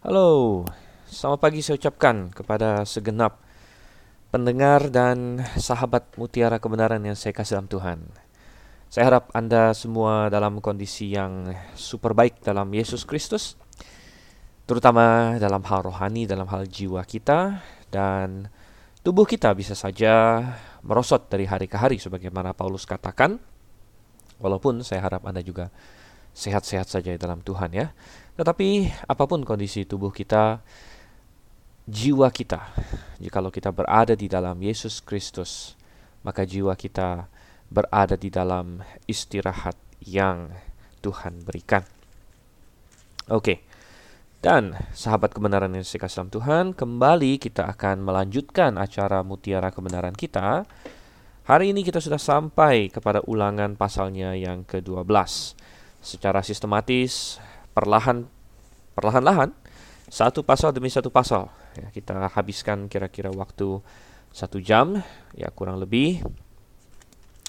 Halo, selamat pagi saya ucapkan kepada segenap pendengar dan sahabat mutiara kebenaran yang saya kasih dalam Tuhan. Saya harap Anda semua dalam kondisi yang super baik dalam Yesus Kristus, terutama dalam hal rohani, dalam hal jiwa kita, dan tubuh kita bisa saja merosot dari hari ke hari sebagaimana Paulus katakan. Walaupun saya harap Anda juga sehat-sehat saja dalam Tuhan ya. Tetapi apa pun kondisi tubuh kita, jiwa kita, jikalau kita berada di dalam Yesus Kristus, maka jiwa kita berada di dalam istirahat yang Tuhan berikan. Oke. Dan sahabat kebenaran yang saya kasih dalam Tuhan, kembali kita akan melanjutkan acara mutiara kebenaran kita. Hari ini kita sudah sampai kepada ulangan pasalnya yang ke-12. Secara sistematis perlahan perlahan-lahan satu pasal demi satu pasal. Ya, kita habiskan kira-kira waktu satu jam ya kurang lebih.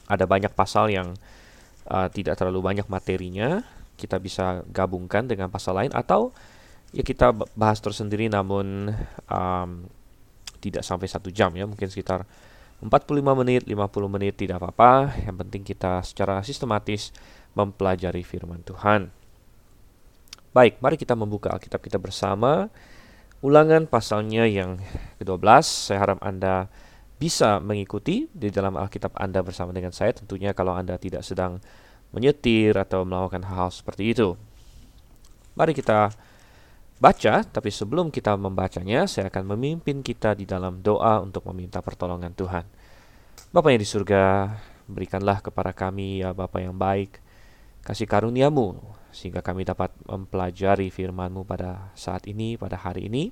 Ada banyak pasal yang uh, tidak terlalu banyak materinya. Kita bisa gabungkan dengan pasal lain atau ya kita bahas tersendiri namun um, tidak sampai satu jam ya. Mungkin sekitar 45 menit 50 menit tidak apa-apa. Yang penting kita secara sistematis mempelajari firman Tuhan Baik, mari kita membuka Alkitab kita bersama. Ulangan pasalnya yang ke-12. Saya harap Anda bisa mengikuti di dalam Alkitab Anda bersama dengan saya. Tentunya kalau Anda tidak sedang menyetir atau melakukan hal-hal seperti itu. Mari kita baca, tapi sebelum kita membacanya, saya akan memimpin kita di dalam doa untuk meminta pertolongan Tuhan. Bapa yang di surga, berikanlah kepada kami ya Bapa yang baik, kasih karuniamu sehingga kami dapat mempelajari firman-Mu pada saat ini, pada hari ini.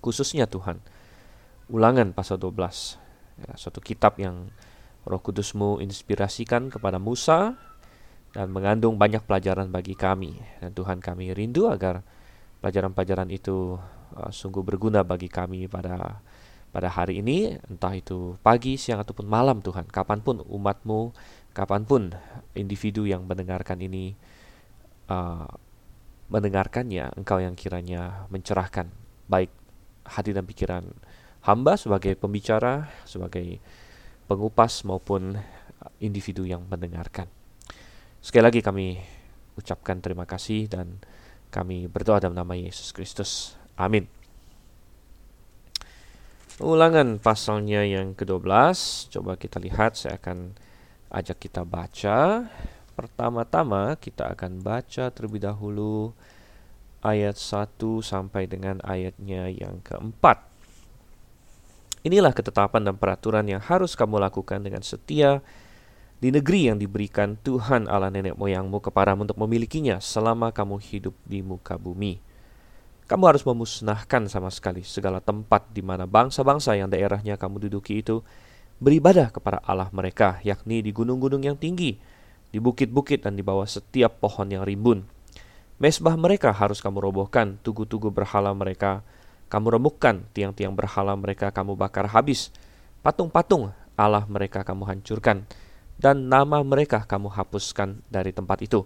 Khususnya Tuhan, ulangan pasal 12, ya, suatu kitab yang roh kudus-Mu inspirasikan kepada Musa dan mengandung banyak pelajaran bagi kami. Dan Tuhan kami rindu agar pelajaran-pelajaran itu uh, sungguh berguna bagi kami pada pada hari ini, entah itu pagi, siang, ataupun malam Tuhan, kapan pun umatmu, kapan pun individu yang mendengarkan ini uh, mendengarkannya, engkau yang kiranya mencerahkan baik hati dan pikiran hamba sebagai pembicara, sebagai pengupas maupun individu yang mendengarkan. Sekali lagi kami ucapkan terima kasih dan kami berdoa dalam nama Yesus Kristus. Amin. Ulangan pasalnya yang ke-12, coba kita lihat, saya akan ajak kita baca. Pertama-tama kita akan baca terlebih dahulu ayat 1 sampai dengan ayatnya yang keempat. Inilah ketetapan dan peraturan yang harus kamu lakukan dengan setia di negeri yang diberikan Tuhan Allah nenek moyangmu kepadamu untuk memilikinya selama kamu hidup di muka bumi. Kamu harus memusnahkan sama sekali segala tempat di mana bangsa-bangsa yang daerahnya kamu duduki itu beribadah kepada Allah mereka, yakni di gunung-gunung yang tinggi, di bukit-bukit dan di bawah setiap pohon yang rimbun. Mesbah mereka harus kamu robohkan, tugu-tugu berhala mereka kamu remukkan, tiang-tiang berhala mereka kamu bakar habis, patung-patung Allah mereka kamu hancurkan, dan nama mereka kamu hapuskan dari tempat itu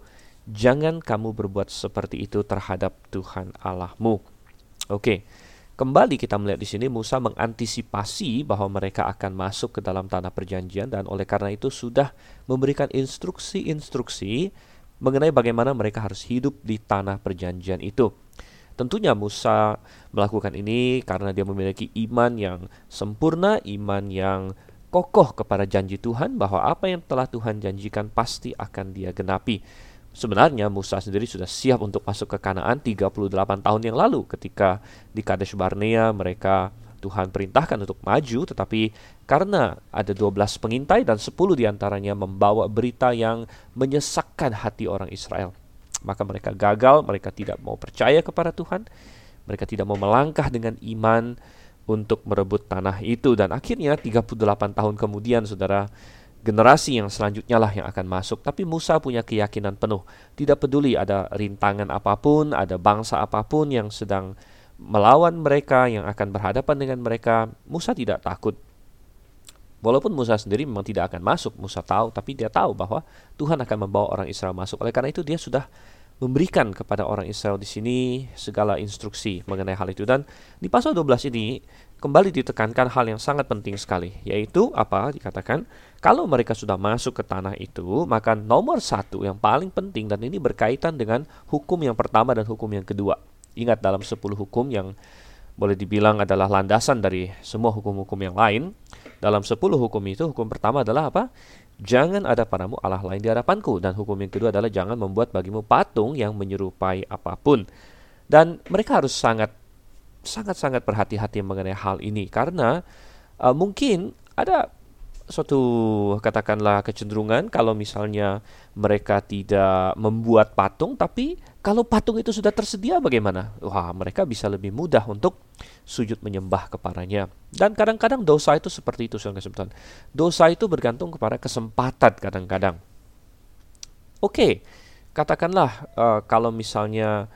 jangan kamu berbuat seperti itu terhadap Tuhan Allahmu. Oke. Kembali kita melihat di sini Musa mengantisipasi bahwa mereka akan masuk ke dalam tanah perjanjian dan oleh karena itu sudah memberikan instruksi-instruksi mengenai bagaimana mereka harus hidup di tanah perjanjian itu. Tentunya Musa melakukan ini karena dia memiliki iman yang sempurna, iman yang kokoh kepada janji Tuhan bahwa apa yang telah Tuhan janjikan pasti akan dia genapi. Sebenarnya Musa sendiri sudah siap untuk masuk ke Kanaan 38 tahun yang lalu ketika di Kadesh Barnea mereka Tuhan perintahkan untuk maju tetapi karena ada 12 pengintai dan 10 di antaranya membawa berita yang menyesakkan hati orang Israel. Maka mereka gagal, mereka tidak mau percaya kepada Tuhan mereka tidak mau melangkah dengan iman untuk merebut tanah itu. Dan akhirnya 38 tahun kemudian saudara generasi yang selanjutnya lah yang akan masuk. Tapi Musa punya keyakinan penuh. Tidak peduli ada rintangan apa pun, ada bangsa apa pun yang sedang melawan mereka, yang akan berhadapan dengan mereka, Musa tidak takut. Walaupun Musa sendiri memang tidak akan masuk, Musa tahu, tapi dia tahu bahwa Tuhan akan membawa orang Israel masuk. Oleh karena itu dia sudah memberikan kepada orang Israel di sini segala instruksi mengenai hal itu dan di pasal 12 ini kembali ditekankan hal yang sangat penting sekali yaitu apa dikatakan kalau mereka sudah masuk ke tanah itu maka nomor satu yang paling penting dan ini berkaitan dengan hukum yang pertama dan hukum yang kedua ingat dalam 10 hukum yang boleh dibilang adalah landasan dari semua hukum-hukum yang lain dalam 10 hukum itu hukum pertama adalah apa Jangan ada padamu Allah lain di hadapanku. Dan hukum yang kedua adalah jangan membuat bagimu patung yang menyerupai apa pun. Dan mereka harus sangat sangat-sangat berhati-hati mengenai hal ini karena uh, mungkin ada suatu katakanlah kecenderungan kalau misalnya mereka tidak membuat patung tapi kalau patung itu sudah tersedia bagaimana? Wah, mereka bisa lebih mudah untuk sujud menyembah kepadanya. Dan kadang-kadang dosa itu seperti itu, saudara Dosa itu bergantung kepada kesempatan kadang-kadang. Oke, katakanlah uh, kalau misalnya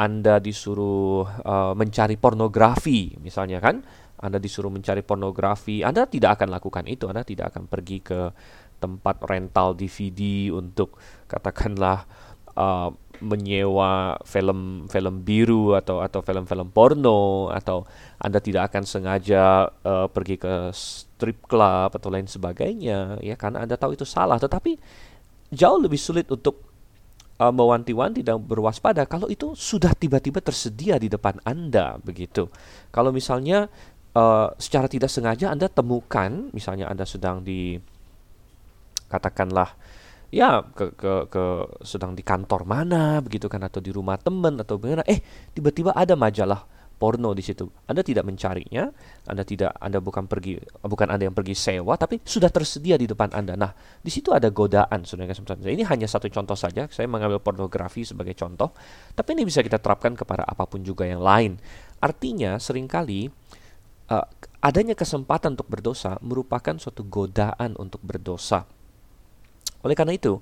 Anda disuruh uh, mencari pornografi, misalnya kan, anda disuruh mencari pornografi, Anda tidak akan lakukan itu. Anda tidak akan pergi ke tempat rental DVD untuk katakanlah uh, menyewa film-film biru atau atau film-film porno atau Anda tidak akan sengaja uh, pergi ke strip club atau lain sebagainya ya karena Anda tahu itu salah. Tetapi jauh lebih sulit untuk uh, mewanti-wanti dan berwaspada kalau itu sudah tiba-tiba tersedia di depan Anda begitu. Kalau misalnya uh, secara tidak sengaja Anda temukan, misalnya Anda sedang di katakanlah ya ke, ke ke sedang di kantor mana begitu kan atau di rumah teman atau bagaimana eh tiba-tiba ada majalah porno di situ. Anda tidak mencarinya, Anda tidak Anda bukan pergi bukan Anda yang pergi sewa tapi sudah tersedia di depan Anda. Nah, di situ ada godaan Saudara Ini hanya satu contoh saja. Saya mengambil pornografi sebagai contoh, tapi ini bisa kita terapkan kepada apa pun juga yang lain. Artinya sering kali uh, adanya kesempatan untuk berdosa merupakan suatu godaan untuk berdosa. Oleh karena itu,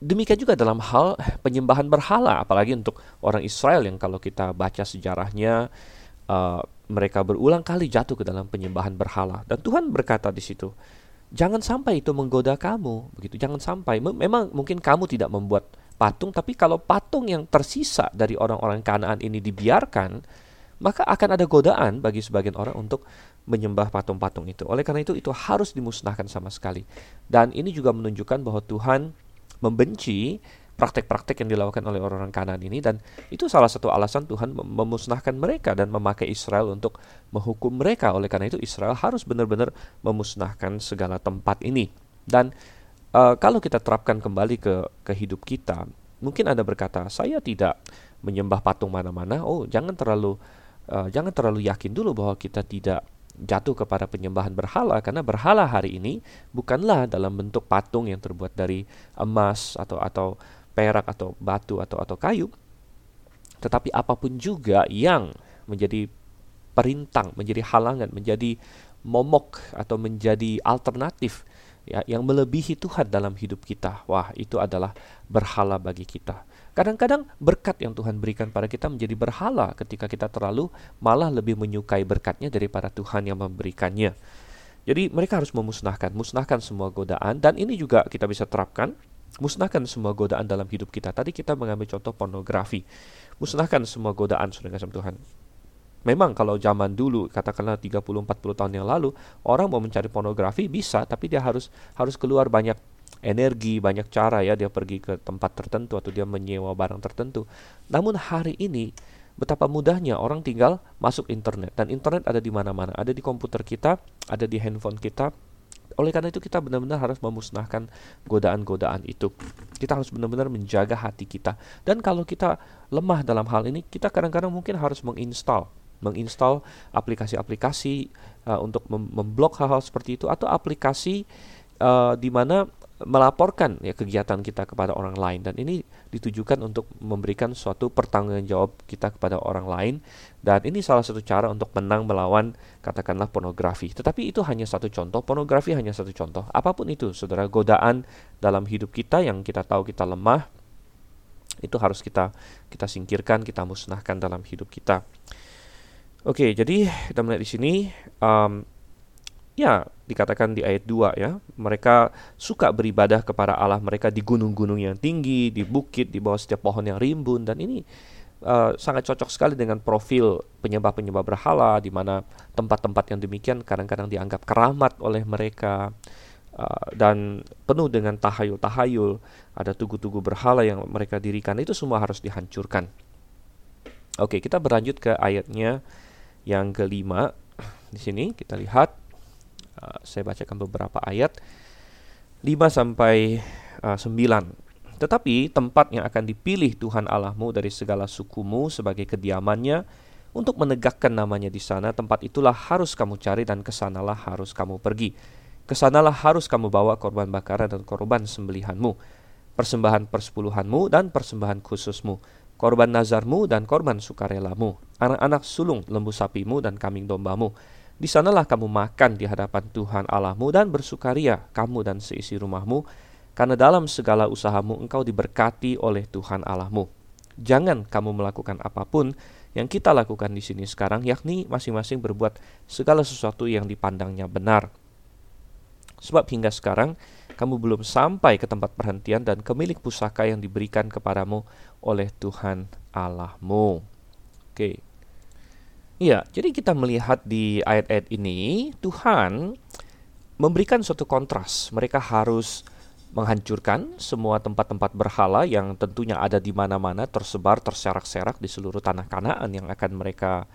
demikian juga dalam hal penyembahan berhala, apalagi untuk orang Israel yang kalau kita baca sejarahnya uh, mereka berulang kali jatuh ke dalam penyembahan berhala dan Tuhan berkata di situ, jangan sampai itu menggoda kamu, begitu. Jangan sampai memang mungkin kamu tidak membuat patung, tapi kalau patung yang tersisa dari orang-orang Kanaan ini dibiarkan, maka akan ada godaan bagi sebagian orang untuk menyembah patung-patung itu. Oleh karena itu, itu harus dimusnahkan sama sekali. Dan ini juga menunjukkan bahwa Tuhan membenci praktek-praktek yang dilakukan oleh orang-orang kanan ini dan itu salah satu alasan Tuhan memusnahkan mereka dan memakai Israel untuk menghukum mereka. Oleh karena itu Israel harus benar-benar memusnahkan segala tempat ini. Dan uh, kalau kita terapkan kembali ke ke hidup kita, mungkin Anda berkata, "Saya tidak menyembah patung mana-mana." Oh, jangan terlalu uh, jangan terlalu yakin dulu bahwa kita tidak jatuh kepada penyembahan berhala karena berhala hari ini bukanlah dalam bentuk patung yang terbuat dari emas atau atau perak atau batu atau atau kayu tetapi apa pun juga yang menjadi perintang, menjadi halangan, menjadi momok atau menjadi alternatif ya yang melebihi Tuhan dalam hidup kita. Wah, itu adalah berhala bagi kita. Kadang-kadang berkat yang Tuhan berikan pada kita menjadi berhala ketika kita terlalu malah lebih menyukai berkatnya daripada Tuhan yang memberikannya. Jadi mereka harus memusnahkan, musnahkan semua godaan dan ini juga kita bisa terapkan musnahkan semua godaan dalam hidup kita. Tadi kita mengambil contoh pornografi. Musnahkan semua godaan sudah kasih Tuhan. Memang kalau zaman dulu katakanlah 30 40 tahun yang lalu orang mau mencari pornografi bisa tapi dia harus harus keluar banyak energi, banyak cara ya dia pergi ke tempat tertentu atau dia menyewa barang tertentu. Namun hari ini betapa mudahnya orang tinggal masuk internet dan internet ada di mana-mana, ada di komputer kita, ada di handphone kita. Oleh karena itu kita benar-benar harus memusnahkan godaan-godaan itu. Kita harus benar-benar menjaga hati kita. Dan kalau kita lemah dalam hal ini, kita kadang-kadang mungkin harus menginstal menginstal aplikasi-aplikasi uh, untuk mem memblok hal-hal seperti itu atau aplikasi uh, di mana melaporkan ya kegiatan kita kepada orang lain dan ini ditujukan untuk memberikan suatu pertanggungjawab kita kepada orang lain dan ini salah satu cara untuk menang melawan katakanlah pornografi. Tetapi itu hanya satu contoh, pornografi hanya satu contoh. Apa pun itu, saudara, godaan dalam hidup kita yang kita tahu kita lemah itu harus kita kita singkirkan, kita musnahkan dalam hidup kita. Oke, jadi kita melihat di sini um, ya dikatakan di ayat 2 ya. Mereka suka beribadah kepada Allah mereka di gunung-gunung yang tinggi, di bukit, di bawah setiap pohon yang rimbun dan ini uh, sangat cocok sekali dengan profil penyembah-penyembah berhala di mana tempat-tempat yang demikian kadang-kadang dianggap keramat oleh mereka uh, dan penuh dengan tahayul-tahayul, ada tugu-tugu berhala yang mereka dirikan itu semua harus dihancurkan. Oke, kita berlanjut ke ayatnya yang kelima. Di sini kita lihat uh, saya bacakan beberapa ayat 5 sampai uh, 9. Tetapi tempat yang akan dipilih Tuhan Allahmu dari segala sukumu sebagai kediamannya untuk menegakkan namanya di sana, tempat itulah harus kamu cari dan ke sanalah harus kamu pergi. Ke sanalah harus kamu bawa korban bakaran dan korban sembelihanmu, persembahan persepuluhanmu dan persembahan khususmu korban nazarmu dan korban sukarelamu, anak-anak sulung lembu sapimu dan kambing dombamu. Di sanalah kamu makan di hadapan Tuhan Allahmu dan bersukaria kamu dan seisi rumahmu, karena dalam segala usahamu engkau diberkati oleh Tuhan Allahmu. Jangan kamu melakukan apa pun yang kita lakukan di sini sekarang, yakni masing-masing berbuat segala sesuatu yang dipandangnya benar. Sebab hingga sekarang kamu belum sampai ke tempat perhentian dan kemilik pusaka yang diberikan kepadamu oleh Tuhan Allahmu. Oke. Iya, jadi kita melihat di ayat-ayat ini Tuhan memberikan suatu kontras. Mereka harus menghancurkan semua tempat-tempat berhala yang tentunya ada di mana-mana tersebar terserak-serak di seluruh tanah Kanaan yang akan mereka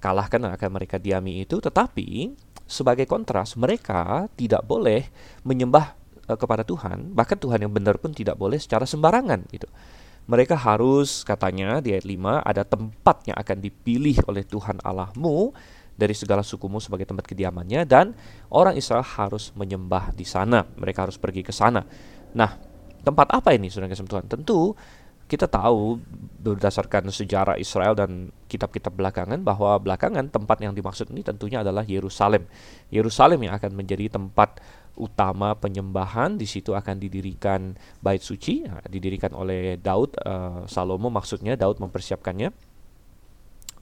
kalahkan dan akan mereka diami itu tetapi sebagai kontras mereka tidak boleh menyembah uh, kepada Tuhan, bahkan Tuhan yang benar pun tidak boleh secara sembarangan gitu. Mereka harus katanya di ayat 5 ada tempat yang akan dipilih oleh Tuhan Allahmu dari segala sukumu sebagai tempat kediamannya dan orang Israel harus menyembah di sana. Mereka harus pergi ke sana. Nah, tempat apa ini Saudara kasih Tuhan? Tentu kita tahu berdasarkan sejarah Israel dan kitab-kitab belakangan bahwa belakangan tempat yang dimaksud ini tentunya adalah Yerusalem. Yerusalem yang akan menjadi tempat utama penyembahan di situ akan didirikan bait suci nah, didirikan oleh Daud uh, Salomo maksudnya Daud mempersiapkannya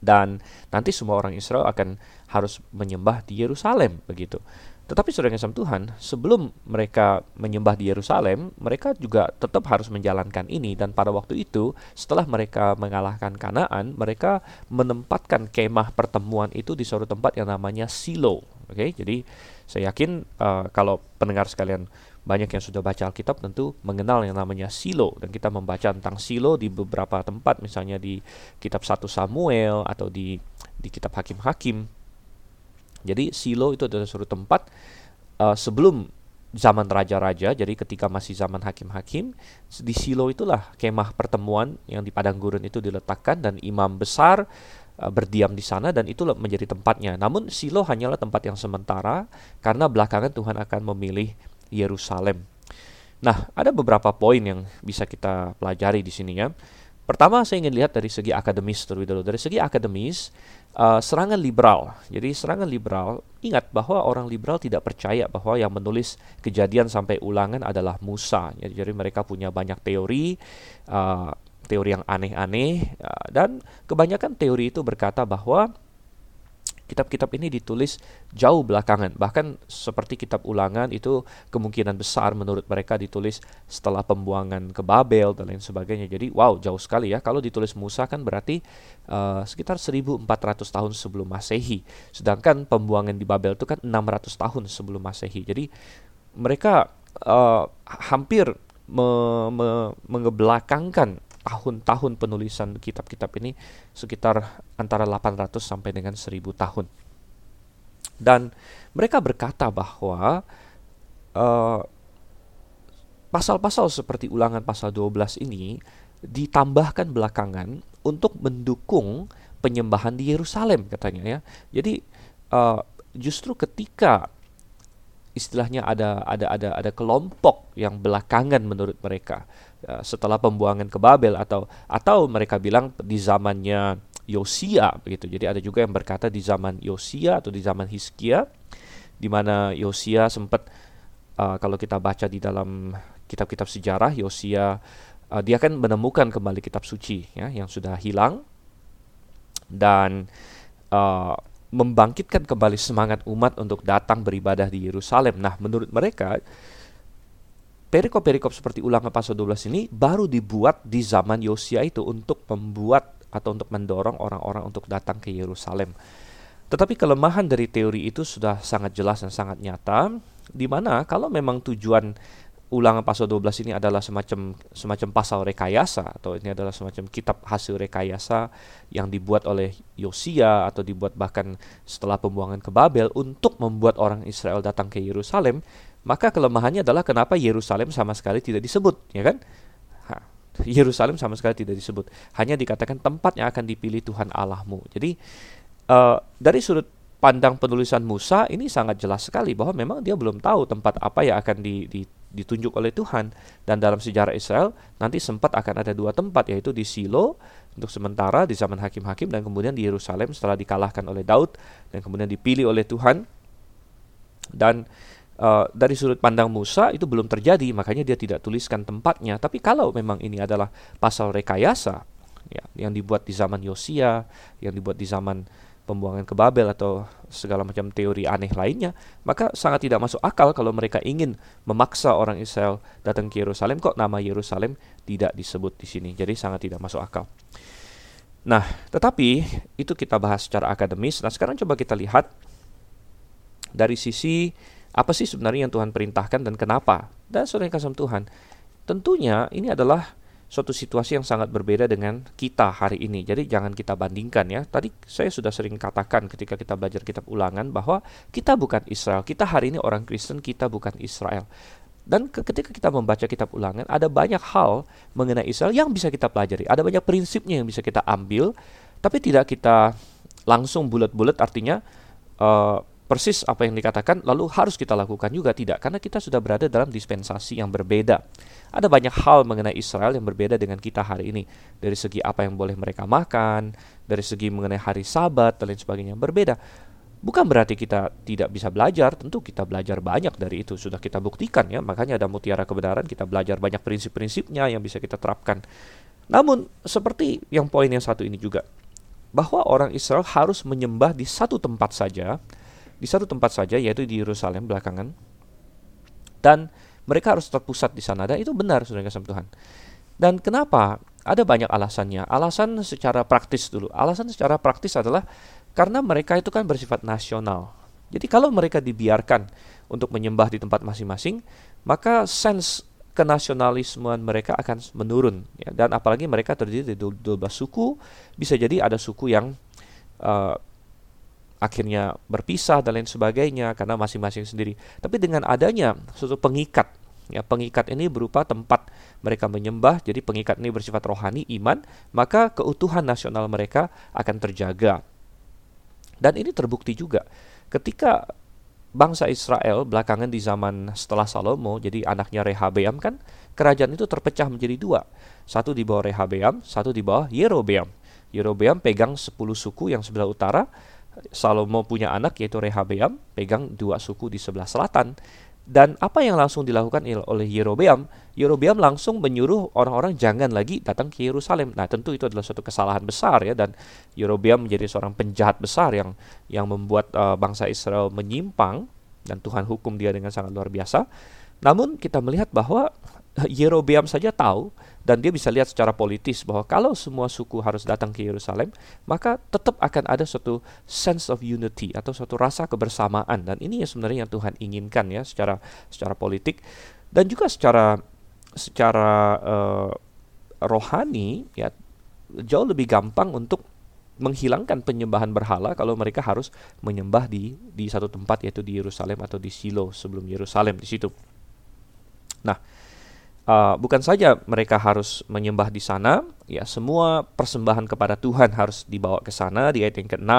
dan nanti semua orang Israel akan harus menyembah di Yerusalem begitu tetapi saudara yang Tuhan, sebelum mereka menyembah di Yerusalem, mereka juga tetap harus menjalankan ini dan pada waktu itu setelah mereka mengalahkan Kanaan, mereka menempatkan kemah pertemuan itu di suatu tempat yang namanya Silo. Oke, okay? jadi saya yakin uh, kalau pendengar sekalian banyak yang sudah baca Alkitab tentu mengenal yang namanya Silo. Dan kita membaca tentang Silo di beberapa tempat misalnya di kitab 1 Samuel atau di di kitab Hakim-hakim jadi Silo itu adalah suatu tempat uh, sebelum zaman raja-raja, jadi ketika masih zaman hakim-hakim, di Silo itulah kemah pertemuan yang di padang gurun itu diletakkan dan imam besar berdiam di sana dan itu menjadi tempatnya. Namun Silo hanyalah tempat yang sementara karena belakangan Tuhan akan memilih Yerusalem. Nah, ada beberapa poin yang bisa kita pelajari di sini ya. Pertama, saya ingin lihat dari segi akademis terlebih dahulu. Dari segi akademis, uh, serangan liberal. Jadi serangan liberal, ingat bahwa orang liberal tidak percaya bahwa yang menulis kejadian sampai ulangan adalah Musa. Jadi, jadi mereka punya banyak teori, uh, teori yang aneh-aneh, uh, dan kebanyakan teori itu berkata bahwa kitab-kitab ini ditulis jauh belakangan. Bahkan seperti kitab ulangan itu kemungkinan besar menurut mereka ditulis setelah pembuangan ke Babel dan lain sebagainya. Jadi wow jauh sekali ya. Kalau ditulis Musa kan berarti uh, sekitar 1400 tahun sebelum Masehi. Sedangkan pembuangan di Babel itu kan 600 tahun sebelum Masehi. Jadi mereka uh, hampir me, me, mengebelakangkan tahun-tahun penulisan kitab-kitab ini sekitar antara 800 sampai dengan 1000 tahun. Dan mereka berkata bahwa eh, pasal-pasal seperti ulangan pasal 12 ini ditambahkan belakangan untuk mendukung penyembahan di Yerusalem katanya ya. Jadi uh, justru ketika istilahnya ada ada ada ada kelompok yang belakangan menurut mereka uh, setelah pembuangan ke Babel atau atau mereka bilang di zamannya Yosia begitu. Jadi ada juga yang berkata di zaman Yosia atau di zaman Hiskia di mana Yosia sempat uh, kalau kita baca di dalam kitab-kitab sejarah Yosia uh, dia kan menemukan kembali kitab suci ya yang sudah hilang dan uh, membangkitkan kembali semangat umat untuk datang beribadah di Yerusalem. Nah, menurut mereka perikop-perikop seperti ulangan pasal 12 ini baru dibuat di zaman Yosia itu untuk membuat atau untuk mendorong orang-orang untuk datang ke Yerusalem. Tetapi kelemahan dari teori itu sudah sangat jelas dan sangat nyata, di mana kalau memang tujuan ulangan pasal 12 ini adalah semacam semacam pasal rekayasa atau ini adalah semacam kitab hasil rekayasa yang dibuat oleh Yosia atau dibuat bahkan setelah pembuangan ke Babel untuk membuat orang Israel datang ke Yerusalem, maka kelemahannya adalah kenapa Yerusalem sama sekali tidak disebut, ya kan? Yerusalem sama sekali tidak disebut. Hanya dikatakan tempat yang akan dipilih Tuhan Allahmu. Jadi uh, dari sudut pandang penulisan Musa ini sangat jelas sekali bahwa memang dia belum tahu tempat apa yang akan di, di, ditunjuk oleh Tuhan. Dan dalam sejarah Israel nanti sempat akan ada dua tempat yaitu di Silo untuk sementara di zaman hakim-hakim dan kemudian di Yerusalem setelah dikalahkan oleh Daud dan kemudian dipilih oleh Tuhan. Dan uh, dari sudut pandang Musa itu belum terjadi, makanya dia tidak tuliskan tempatnya. Tapi kalau memang ini adalah pasal rekayasa ya, yang dibuat di zaman Yosia, yang dibuat di zaman pembuangan ke Babel atau segala macam teori aneh lainnya, maka sangat tidak masuk akal kalau mereka ingin memaksa orang Israel datang ke Yerusalem kok nama Yerusalem tidak disebut di sini. Jadi sangat tidak masuk akal. Nah, tetapi itu kita bahas secara akademis. Nah, sekarang coba kita lihat dari sisi apa sih sebenarnya yang Tuhan perintahkan dan kenapa? Dan saudara kasih Tuhan, tentunya ini adalah suatu situasi yang sangat berbeda dengan kita hari ini. Jadi jangan kita bandingkan ya. Tadi saya sudah sering katakan ketika kita belajar kitab ulangan bahwa kita bukan Israel. Kita hari ini orang Kristen, kita bukan Israel. Dan ketika kita membaca kitab ulangan, ada banyak hal mengenai Israel yang bisa kita pelajari. Ada banyak prinsipnya yang bisa kita ambil, tapi tidak kita langsung bulat-bulat artinya uh, persis apa yang dikatakan lalu harus kita lakukan juga tidak karena kita sudah berada dalam dispensasi yang berbeda. Ada banyak hal mengenai Israel yang berbeda dengan kita hari ini dari segi apa yang boleh mereka makan, dari segi mengenai hari Sabat dan lain sebagainya berbeda. Bukan berarti kita tidak bisa belajar, tentu kita belajar banyak dari itu sudah kita buktikan ya. Makanya ada mutiara kebenaran, kita belajar banyak prinsip-prinsipnya yang bisa kita terapkan. Namun seperti yang poin yang satu ini juga bahwa orang Israel harus menyembah di satu tempat saja di satu tempat saja yaitu di Yerusalem belakangan. Dan mereka harus terpusat di sana dan itu benar saudara kasih Tuhan. Dan kenapa? Ada banyak alasannya. Alasan secara praktis dulu. Alasan secara praktis adalah karena mereka itu kan bersifat nasional. Jadi kalau mereka dibiarkan untuk menyembah di tempat masing-masing maka sense kenasionalismean mereka akan menurun ya. dan apalagi mereka terdiri dari 12 suku bisa jadi ada suku yang uh, akhirnya berpisah dan lain sebagainya karena masing-masing sendiri. Tapi dengan adanya suatu pengikat, ya pengikat ini berupa tempat mereka menyembah, jadi pengikat ini bersifat rohani, iman, maka keutuhan nasional mereka akan terjaga. Dan ini terbukti juga ketika bangsa Israel belakangan di zaman setelah Salomo, jadi anaknya Rehabeam kan, kerajaan itu terpecah menjadi dua. Satu di bawah Rehabeam, satu di bawah Yerobeam. Yerobeam pegang 10 suku yang sebelah utara, Salomo punya anak yaitu Rehabeam, pegang dua suku di sebelah selatan. Dan apa yang langsung dilakukan oleh Yerobeam? Yerobeam langsung menyuruh orang-orang jangan lagi datang ke Yerusalem. Nah, tentu itu adalah suatu kesalahan besar ya dan Yerobeam menjadi seorang penjahat besar yang yang membuat uh, bangsa Israel menyimpang dan Tuhan hukum dia dengan sangat luar biasa. Namun kita melihat bahwa Yerobeam saja tahu dan dia bisa lihat secara politis bahwa kalau semua suku harus datang ke Yerusalem, maka tetap akan ada suatu sense of unity atau suatu rasa kebersamaan dan ini yang sebenarnya yang Tuhan inginkan ya secara secara politik dan juga secara secara uh, rohani ya jauh lebih gampang untuk menghilangkan penyembahan berhala kalau mereka harus menyembah di di satu tempat yaitu di Yerusalem atau di Silo sebelum Yerusalem di situ. Nah, uh, bukan saja mereka harus menyembah di sana, ya semua persembahan kepada Tuhan harus dibawa ke sana di ayat yang ke-6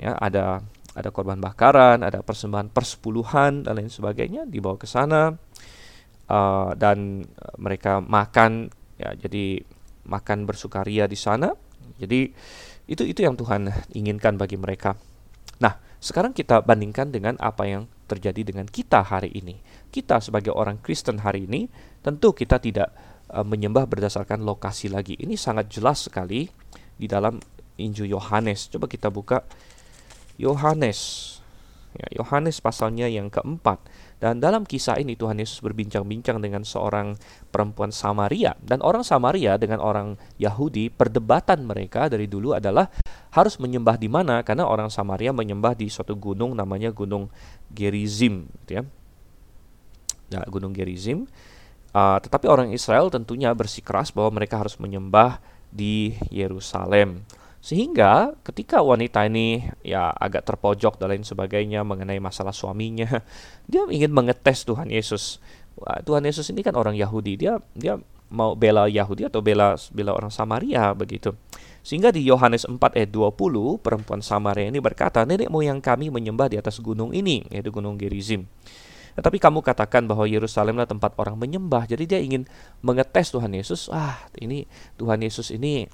ya ada ada korban bakaran, ada persembahan persepuluhan dan lain sebagainya dibawa ke sana uh, dan mereka makan ya jadi makan bersukaria di sana. Jadi itu itu yang Tuhan inginkan bagi mereka. Nah, sekarang kita bandingkan dengan apa yang terjadi dengan kita hari ini. Kita sebagai orang Kristen hari ini Tentu kita tidak uh, menyembah berdasarkan lokasi lagi. Ini sangat jelas sekali di dalam Injil Yohanes. Coba kita buka Yohanes. Ya, Yohanes pasalnya yang keempat. Dan dalam kisah ini Tuhan Yesus berbincang-bincang dengan seorang perempuan Samaria dan orang Samaria dengan orang Yahudi perdebatan mereka dari dulu adalah harus menyembah di mana karena orang Samaria menyembah di suatu gunung namanya Gunung Gerizim gitu ya. Nah, Gunung Gerizim. Uh, tetapi orang Israel tentunya bersikeras bahwa mereka harus menyembah di Yerusalem. Sehingga ketika wanita ini ya agak terpojok dan lain sebagainya mengenai masalah suaminya, dia ingin mengetes Tuhan Yesus. Wah, Tuhan Yesus ini kan orang Yahudi, dia dia mau bela Yahudi atau bela bela orang Samaria begitu. Sehingga di Yohanes 4 ayat 20, perempuan Samaria ini berkata, "Nenek moyang kami menyembah di atas gunung ini, yaitu Gunung Gerizim." Tetapi kamu katakan bahwa Yerusalemlah tempat orang menyembah. Jadi dia ingin mengetes Tuhan Yesus. Ah, ini Tuhan Yesus ini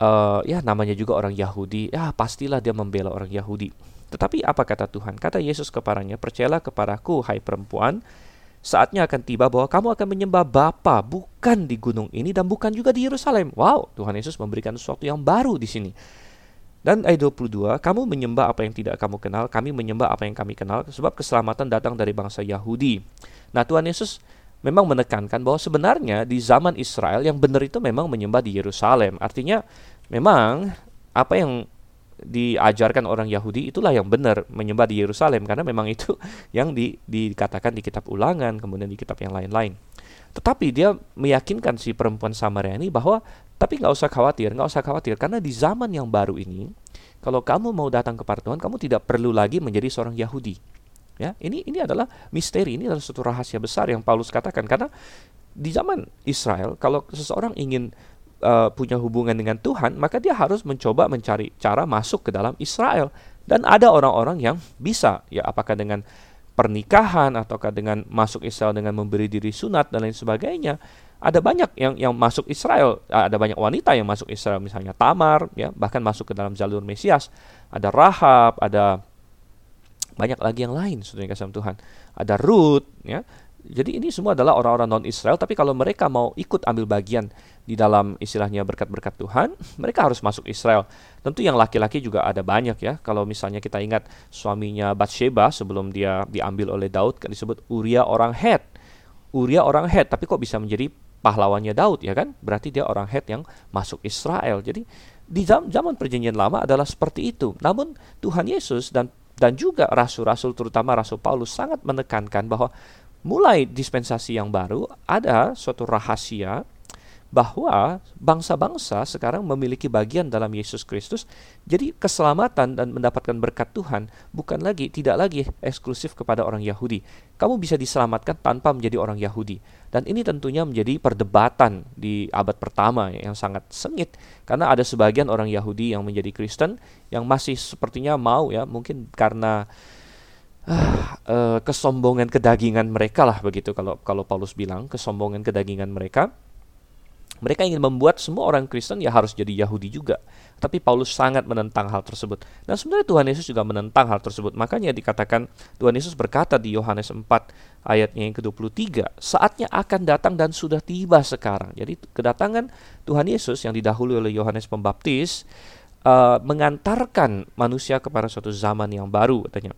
uh, ya namanya juga orang Yahudi, ya pastilah dia membela orang Yahudi. Tetapi apa kata Tuhan? Kata Yesus kepadanya, percayalah kepadaku, hai perempuan, saatnya akan tiba bahwa kamu akan menyembah Bapa bukan di gunung ini dan bukan juga di Yerusalem. Wow, Tuhan Yesus memberikan sesuatu yang baru di sini. Dan ayat 22, kamu menyembah apa yang tidak kamu kenal, kami menyembah apa yang kami kenal, sebab keselamatan datang dari bangsa Yahudi. Nah Tuhan Yesus memang menekankan bahwa sebenarnya di zaman Israel yang benar itu memang menyembah di Yerusalem. Artinya memang apa yang diajarkan orang Yahudi itulah yang benar menyembah di Yerusalem karena memang itu yang di, dikatakan di kitab ulangan kemudian di kitab yang lain-lain. Tetapi dia meyakinkan si perempuan Samaria ini bahwa tapi nggak usah khawatir, nggak usah khawatir karena di zaman yang baru ini kalau kamu mau datang kepada Tuhan kamu tidak perlu lagi menjadi seorang Yahudi. Ya, ini ini adalah misteri, ini adalah suatu rahasia besar yang Paulus katakan karena di zaman Israel kalau seseorang ingin uh, punya hubungan dengan Tuhan, maka dia harus mencoba mencari cara masuk ke dalam Israel. Dan ada orang-orang yang bisa, ya apakah dengan pernikahan ataukah dengan masuk Israel dengan memberi diri sunat dan lain sebagainya. Ada banyak yang yang masuk Israel, ada banyak wanita yang masuk Israel misalnya Tamar, ya bahkan masuk ke dalam jalur Mesias. Ada Rahab, ada banyak lagi yang lain saudara kasih Tuhan ada Ruth ya jadi ini semua adalah orang-orang non Israel tapi kalau mereka mau ikut ambil bagian di dalam istilahnya berkat-berkat Tuhan mereka harus masuk Israel. Tentu yang laki-laki juga ada banyak ya. Kalau misalnya kita ingat suaminya Bathsheba sebelum dia diambil oleh Daud kan disebut Uria orang Het. Uria orang Het tapi kok bisa menjadi pahlawannya Daud ya kan? Berarti dia orang Het yang masuk Israel. Jadi di zaman perjanjian lama adalah seperti itu. Namun Tuhan Yesus dan dan juga rasul-rasul terutama rasul Paulus sangat menekankan bahwa mulai dispensasi yang baru ada suatu rahasia bahwa bangsa-bangsa sekarang memiliki bagian dalam Yesus Kristus. Jadi keselamatan dan mendapatkan berkat Tuhan bukan lagi tidak lagi eksklusif kepada orang Yahudi. Kamu bisa diselamatkan tanpa menjadi orang Yahudi. Dan ini tentunya menjadi perdebatan di abad pertama yang sangat sengit karena ada sebagian orang Yahudi yang menjadi Kristen yang masih sepertinya mau ya mungkin karena uh, kesombongan kedagingan mereka lah begitu kalau kalau Paulus bilang kesombongan kedagingan mereka mereka ingin membuat semua orang Kristen ya harus jadi Yahudi juga. Tapi Paulus sangat menentang hal tersebut. Dan sebenarnya Tuhan Yesus juga menentang hal tersebut. Makanya dikatakan Tuhan Yesus berkata di Yohanes 4 ayatnya yang ke-23, saatnya akan datang dan sudah tiba sekarang. Jadi kedatangan Tuhan Yesus yang didahului oleh Yohanes Pembaptis uh, mengantarkan manusia kepada suatu zaman yang baru katanya.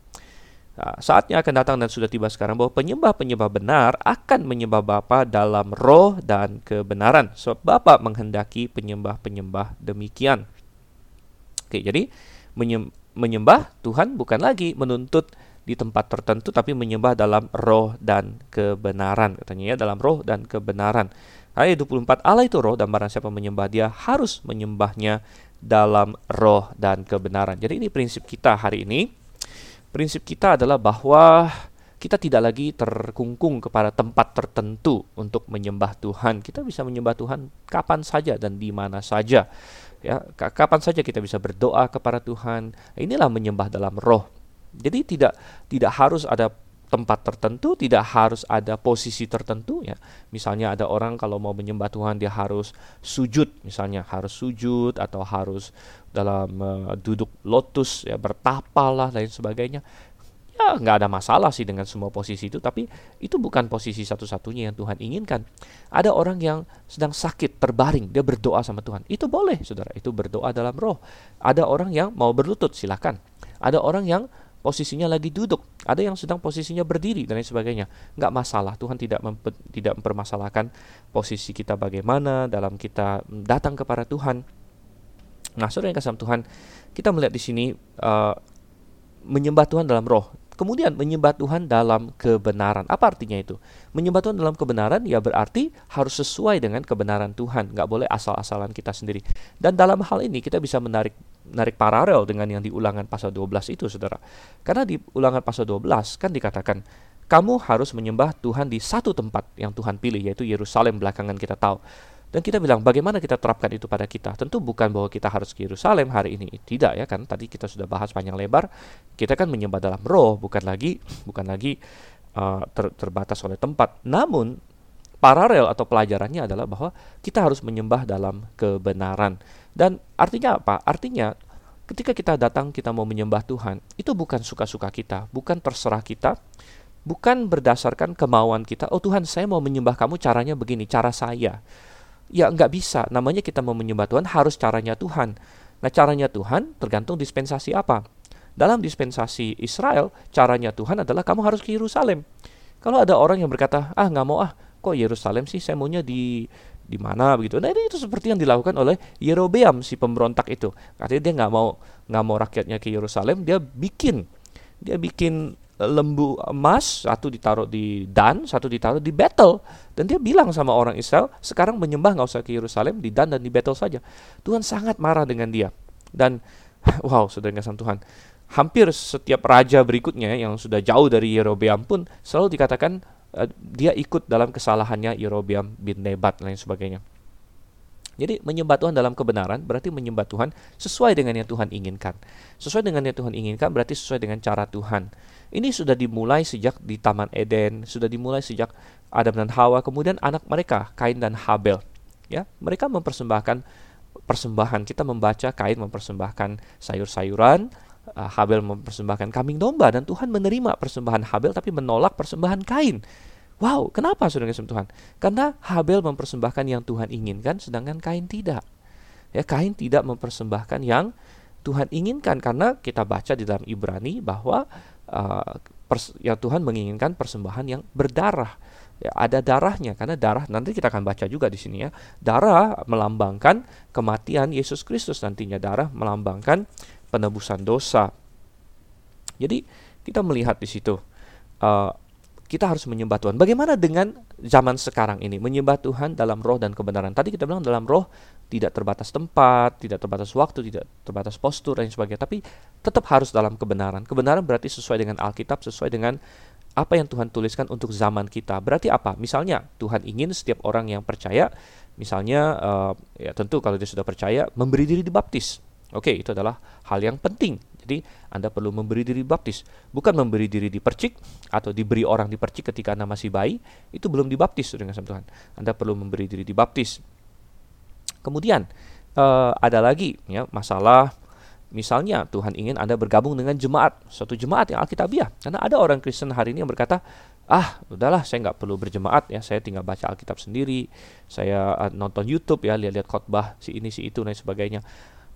Nah, saatnya akan datang dan sudah tiba sekarang bahwa penyembah-penyembah benar akan menyembah Bapa dalam roh dan kebenaran. Sebab Bapa menghendaki penyembah-penyembah demikian. Oke, jadi menyembah Tuhan bukan lagi menuntut di tempat tertentu tapi menyembah dalam roh dan kebenaran katanya ya dalam roh dan kebenaran. Ayat 24 Allah itu roh dan barang siapa menyembah dia harus menyembahnya dalam roh dan kebenaran. Jadi ini prinsip kita hari ini prinsip kita adalah bahwa kita tidak lagi terkungkung kepada tempat tertentu untuk menyembah Tuhan. Kita bisa menyembah Tuhan kapan saja dan di mana saja. Ya, kapan saja kita bisa berdoa kepada Tuhan. Inilah menyembah dalam roh. Jadi tidak tidak harus ada tempat tertentu, tidak harus ada posisi tertentu ya. Misalnya ada orang kalau mau menyembah Tuhan dia harus sujud, misalnya harus sujud atau harus dalam uh, duduk lotus ya bertapa lah lain sebagainya. Ya nggak ada masalah sih dengan semua posisi itu tapi itu bukan posisi satu-satunya yang Tuhan inginkan. Ada orang yang sedang sakit terbaring dia berdoa sama Tuhan. Itu boleh saudara itu berdoa dalam roh. Ada orang yang mau berlutut silakan. Ada orang yang posisinya lagi duduk, ada yang sedang posisinya berdiri dan lain sebagainya. Nggak masalah, Tuhan tidak memper, tidak mempermasalahkan posisi kita bagaimana dalam kita datang kepada Tuhan. Nah, saudara yang kasih Tuhan, kita melihat di sini uh, menyembah Tuhan dalam roh. Kemudian menyembah Tuhan dalam kebenaran. Apa artinya itu? Menyembah Tuhan dalam kebenaran ya berarti harus sesuai dengan kebenaran Tuhan. Nggak boleh asal-asalan kita sendiri. Dan dalam hal ini kita bisa menarik menarik paralel dengan yang di ulangan pasal 12 itu saudara. Karena di ulangan pasal 12 kan dikatakan kamu harus menyembah Tuhan di satu tempat yang Tuhan pilih yaitu Yerusalem belakangan kita tahu. Dan kita bilang bagaimana kita terapkan itu pada kita? Tentu bukan bahwa kita harus ke Yerusalem hari ini, tidak ya kan? Tadi kita sudah bahas panjang lebar. Kita kan menyembah dalam roh, bukan lagi bukan lagi uh, ter, terbatas oleh tempat. Namun paralel atau pelajarannya adalah bahwa kita harus menyembah dalam kebenaran. Dan artinya apa? Artinya ketika kita datang kita mau menyembah Tuhan, itu bukan suka-suka kita, bukan terserah kita, bukan berdasarkan kemauan kita. Oh Tuhan, saya mau menyembah kamu caranya begini, cara saya Ya nggak bisa. Namanya kita mau menyembah Tuhan harus caranya Tuhan. Nah caranya Tuhan tergantung dispensasi apa. Dalam dispensasi Israel, caranya Tuhan adalah kamu harus ke Yerusalem. Kalau ada orang yang berkata, ah nggak mau ah, kok Yerusalem sih, saya maunya di di mana begitu. Nah ini itu seperti yang dilakukan oleh Yerobeam si pemberontak itu. Katanya dia nggak mau nggak mau rakyatnya ke Yerusalem, dia bikin dia bikin lembu emas, satu ditaruh di Dan, satu ditaruh di Betel. Dan dia bilang sama orang Israel, sekarang menyembah nggak usah ke Yerusalem, di Dan dan di Betel saja. Tuhan sangat marah dengan dia. Dan wow, sudah nggak Tuhan. Hampir setiap raja berikutnya yang sudah jauh dari Yerobeam pun selalu dikatakan uh, dia ikut dalam kesalahannya Yerobeam bin Nebat dan lain sebagainya. Jadi menyembah Tuhan dalam kebenaran berarti menyembah Tuhan sesuai dengan yang Tuhan inginkan. Sesuai dengan yang Tuhan inginkan berarti sesuai dengan cara Tuhan. Ini sudah dimulai sejak di Taman Eden, sudah dimulai sejak Adam dan Hawa, kemudian anak mereka Kain dan Habel. Ya, mereka mempersembahkan persembahan. Kita membaca Kain mempersembahkan sayur-sayuran, Habel mempersembahkan kambing domba dan Tuhan menerima persembahan Habel tapi menolak persembahan Kain. Wow, kenapa saudara kasih Tuhan? Karena Habel mempersembahkan yang Tuhan inginkan, sedangkan Kain tidak. Ya, Kain tidak mempersembahkan yang Tuhan inginkan karena kita baca di dalam Ibrani bahwa uh, pers ya Tuhan menginginkan persembahan yang berdarah. Ya, ada darahnya karena darah nanti kita akan baca juga di sini ya. Darah melambangkan kematian Yesus Kristus nantinya darah melambangkan penebusan dosa. Jadi kita melihat di situ uh, kita harus menyembah Tuhan. Bagaimana dengan zaman sekarang ini menyembah Tuhan dalam roh dan kebenaran? Tadi kita bilang dalam roh tidak terbatas tempat, tidak terbatas waktu, tidak terbatas postur dan sebagainya, tapi tetap harus dalam kebenaran. Kebenaran berarti sesuai dengan Alkitab, sesuai dengan apa yang Tuhan tuliskan untuk zaman kita. Berarti apa? Misalnya Tuhan ingin setiap orang yang percaya, misalnya uh, ya tentu kalau dia sudah percaya memberi diri dibaptis. Oke, itu adalah hal yang penting jadi Anda perlu memberi diri baptis, bukan memberi diri dipercik atau diberi orang dipercik ketika Anda masih bayi, itu belum dibaptis dengan sama Tuhan. Anda perlu memberi diri dibaptis. Kemudian uh, ada lagi ya masalah misalnya Tuhan ingin Anda bergabung dengan jemaat, suatu jemaat yang alkitabiah. Karena ada orang Kristen hari ini yang berkata, ah udahlah saya nggak perlu berjemaat ya saya tinggal baca Alkitab sendiri saya uh, nonton YouTube ya lihat-lihat khotbah si ini si itu dan sebagainya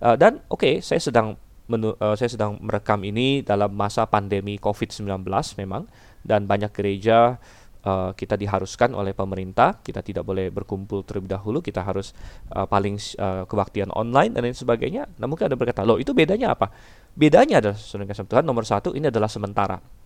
uh, dan oke okay, saya sedang menu, uh, saya sedang merekam ini dalam masa pandemi COVID-19 memang dan banyak gereja uh, kita diharuskan oleh pemerintah kita tidak boleh berkumpul terlebih dahulu kita harus uh, paling uh, kebaktian online dan lain sebagainya. Nah mungkin ada berkata loh itu bedanya apa? Bedanya adalah saudara Tuhan nomor satu ini adalah sementara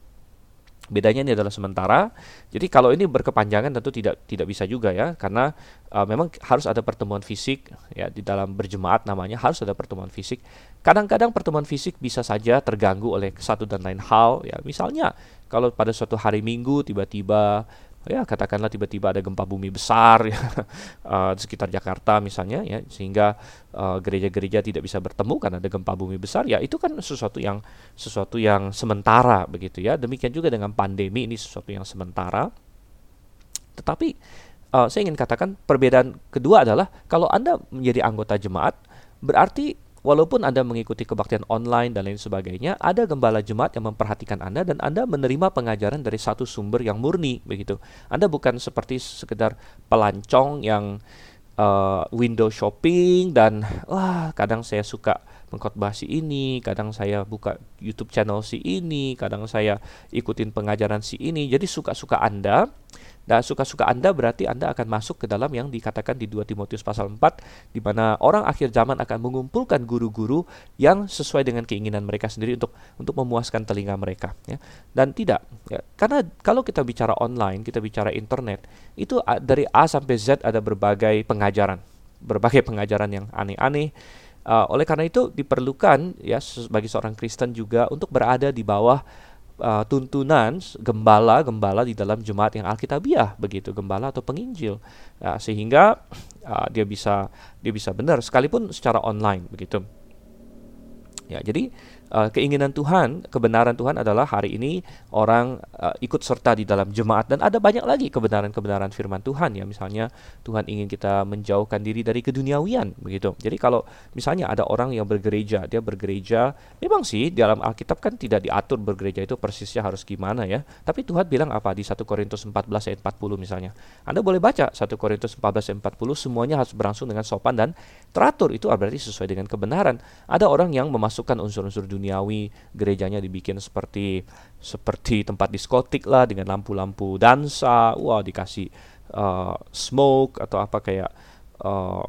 Bedanya ini adalah sementara. Jadi kalau ini berkepanjangan tentu tidak tidak bisa juga ya karena uh, memang harus ada pertemuan fisik ya di dalam berjemaat namanya harus ada pertemuan fisik. Kadang-kadang pertemuan fisik bisa saja terganggu oleh satu dan lain hal ya. Misalnya kalau pada suatu hari Minggu tiba-tiba ya katakanlah tiba-tiba ada gempa bumi besar ya uh, di sekitar Jakarta misalnya ya sehingga uh, gereja-gereja tidak bisa bertemu karena ada gempa bumi besar ya itu kan sesuatu yang sesuatu yang sementara begitu ya. Demikian juga dengan pandemi ini sesuatu yang sementara. Tetapi uh, saya ingin katakan perbedaan kedua adalah kalau Anda menjadi anggota jemaat berarti Walaupun Anda mengikuti kebaktian online dan lain sebagainya, ada gembala jemaat yang memperhatikan Anda dan Anda menerima pengajaran dari satu sumber yang murni begitu. Anda bukan seperti sekedar pelancong yang uh, window shopping dan wah kadang saya suka mengkhotbah si ini, kadang saya buka YouTube channel si ini, kadang saya ikutin pengajaran si ini. Jadi suka-suka Anda dan suka-suka Anda berarti Anda akan masuk ke dalam yang dikatakan di 2 Timotius pasal 4 di mana orang akhir zaman akan mengumpulkan guru-guru yang sesuai dengan keinginan mereka sendiri untuk untuk memuaskan telinga mereka ya. Dan tidak ya. Karena kalau kita bicara online, kita bicara internet, itu dari A sampai Z ada berbagai pengajaran, berbagai pengajaran yang aneh-aneh. Uh, oleh karena itu diperlukan ya bagi seorang Kristen juga untuk berada di bawah uh, tuntunan gembala-gembala di dalam jemaat yang alkitabiah begitu gembala atau penginjil. Uh, sehingga uh, dia bisa dia bisa benar sekalipun secara online begitu. Ya jadi uh, keinginan Tuhan, kebenaran Tuhan adalah hari ini orang uh, ikut serta di dalam jemaat dan ada banyak lagi kebenaran-kebenaran firman Tuhan ya. Misalnya Tuhan ingin kita menjauhkan diri dari keduniawian begitu. Jadi kalau misalnya ada orang yang bergereja, dia bergereja, memang sih dalam Alkitab kan tidak diatur bergereja itu persisnya harus gimana ya. Tapi Tuhan bilang apa di 1 Korintus 14 ayat 40 misalnya. Anda boleh baca 1 Korintus 14 ayat 40 semuanya harus berlangsung dengan sopan dan teratur. Itu berarti sesuai dengan kebenaran. Ada orang yang memasukkan unsur-unsur duniawi gerejanya dibikin seperti seperti tempat diskotik lah dengan lampu-lampu dansa wah dikasih uh, smoke atau apa kayak uh,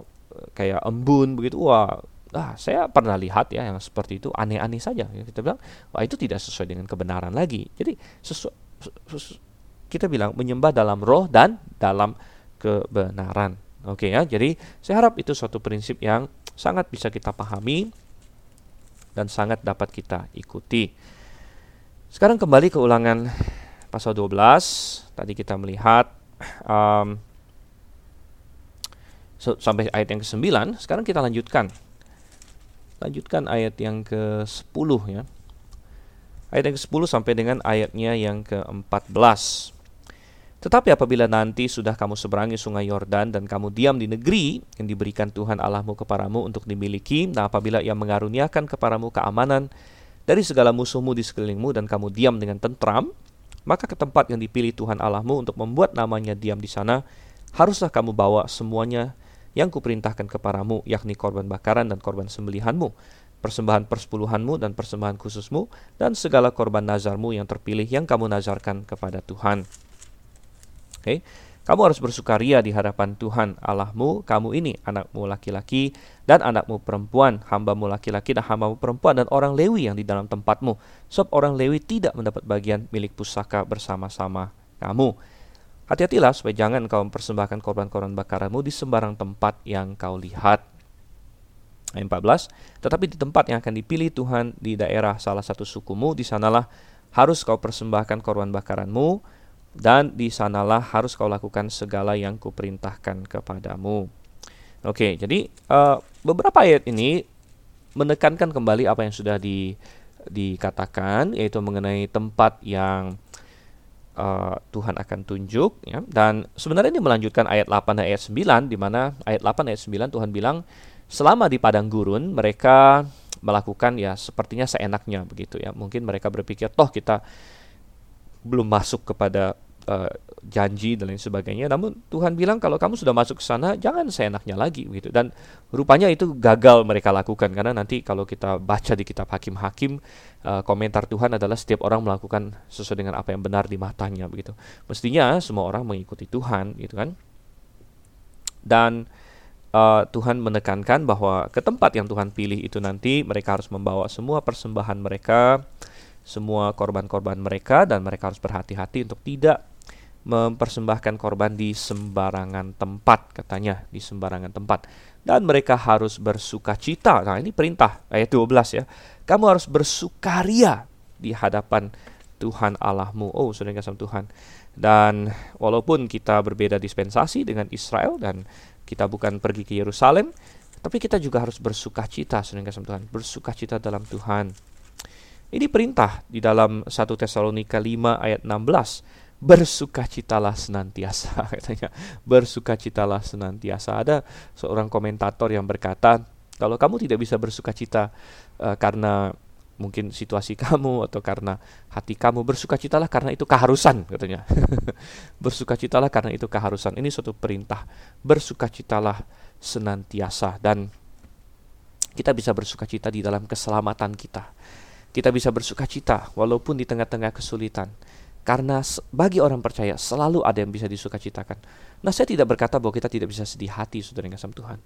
kayak embun begitu wah ah saya pernah lihat ya yang seperti itu aneh-aneh saja. Kita bilang wah itu tidak sesuai dengan kebenaran lagi. Jadi sesu, kita bilang menyembah dalam roh dan dalam kebenaran. Oke okay, ya jadi saya harap itu suatu prinsip yang sangat bisa kita pahami dan sangat dapat kita ikuti. Sekarang kembali ke ulangan pasal 12. Tadi kita melihat um, sampai ayat yang ke-9. Sekarang kita lanjutkan. Lanjutkan ayat yang ke-10 ya. Ayat yang ke-10 sampai dengan ayatnya yang ke-14. Tetapi apabila nanti sudah kamu seberangi sungai Yordan dan kamu diam di negeri yang diberikan Tuhan Allahmu kepadamu untuk dimiliki, nah apabila ia mengaruniakan kepadamu keamanan dari segala musuhmu di sekelilingmu dan kamu diam dengan tentram, maka ke tempat yang dipilih Tuhan Allahmu untuk membuat namanya diam di sana, haruslah kamu bawa semuanya yang kuperintahkan kepadamu, yakni korban bakaran dan korban sembelihanmu, persembahan persepuluhanmu dan persembahan khususmu, dan segala korban nazarmu yang terpilih yang kamu nazarkan kepada Tuhan. Okay? Kamu harus bersukaria di hadapan Tuhan Allahmu, kamu ini anakmu laki-laki dan anakmu perempuan, hambamu laki-laki dan hambamu perempuan dan orang Lewi yang di dalam tempatmu. Sebab orang Lewi tidak mendapat bagian milik pusaka bersama-sama kamu. Hati-hatilah supaya jangan kau mempersembahkan korban-korban bakaranmu di sembarang tempat yang kau lihat. Ayat 14, tetapi di tempat yang akan dipilih Tuhan di daerah salah satu sukumu, di sanalah harus kau persembahkan korban bakaranmu, dan di sanalah harus kau lakukan segala yang kuperintahkan kepadamu. Oke, jadi uh, beberapa ayat ini menekankan kembali apa yang sudah di, dikatakan, yaitu mengenai tempat yang uh, Tuhan akan tunjuk. Ya. Dan sebenarnya ini melanjutkan ayat 8 dan ayat 9, di mana ayat 8 ayat 9 Tuhan bilang, selama di padang gurun mereka melakukan ya sepertinya seenaknya begitu ya. Mungkin mereka berpikir, toh kita belum masuk kepada uh, janji dan lain sebagainya. Namun Tuhan bilang kalau kamu sudah masuk ke sana jangan seenaknya lagi gitu. Dan rupanya itu gagal mereka lakukan karena nanti kalau kita baca di kitab hakim-hakim uh, komentar Tuhan adalah setiap orang melakukan sesuai dengan apa yang benar di matanya begitu. Mestinya semua orang mengikuti Tuhan gitu kan. Dan uh, Tuhan menekankan bahwa ke tempat yang Tuhan pilih itu nanti mereka harus membawa semua persembahan mereka semua korban-korban mereka dan mereka harus berhati-hati untuk tidak mempersembahkan korban di sembarangan tempat katanya di sembarangan tempat. Dan mereka harus bersuka cita. Nah ini perintah ayat 12 ya. Kamu harus bersukaria di hadapan Tuhan Allahmu. Oh sudah kasih Tuhan. Dan walaupun kita berbeda dispensasi dengan Israel dan kita bukan pergi ke Yerusalem tapi kita juga harus bersuka cita sudah kasih Tuhan. Bersuka cita dalam Tuhan. Ini perintah di dalam 1 Tesalonika 5 ayat 16. Bersukacitalah senantiasa katanya. Bersukacitalah senantiasa. Ada seorang komentator yang berkata, kalau kamu tidak bisa bersukacita uh, karena mungkin situasi kamu atau karena hati kamu bersukacitalah karena itu keharusan katanya. bersukacitalah karena itu keharusan. Ini suatu perintah. Bersukacitalah senantiasa dan kita bisa bersuka cita di dalam keselamatan kita. Kita bisa bersuka cita walaupun di tengah-tengah kesulitan. Karena bagi orang percaya selalu ada yang bisa disukacitakan. Nah, saya tidak berkata bahwa kita tidak bisa sedih hati, saudara yang kasih Tuhan.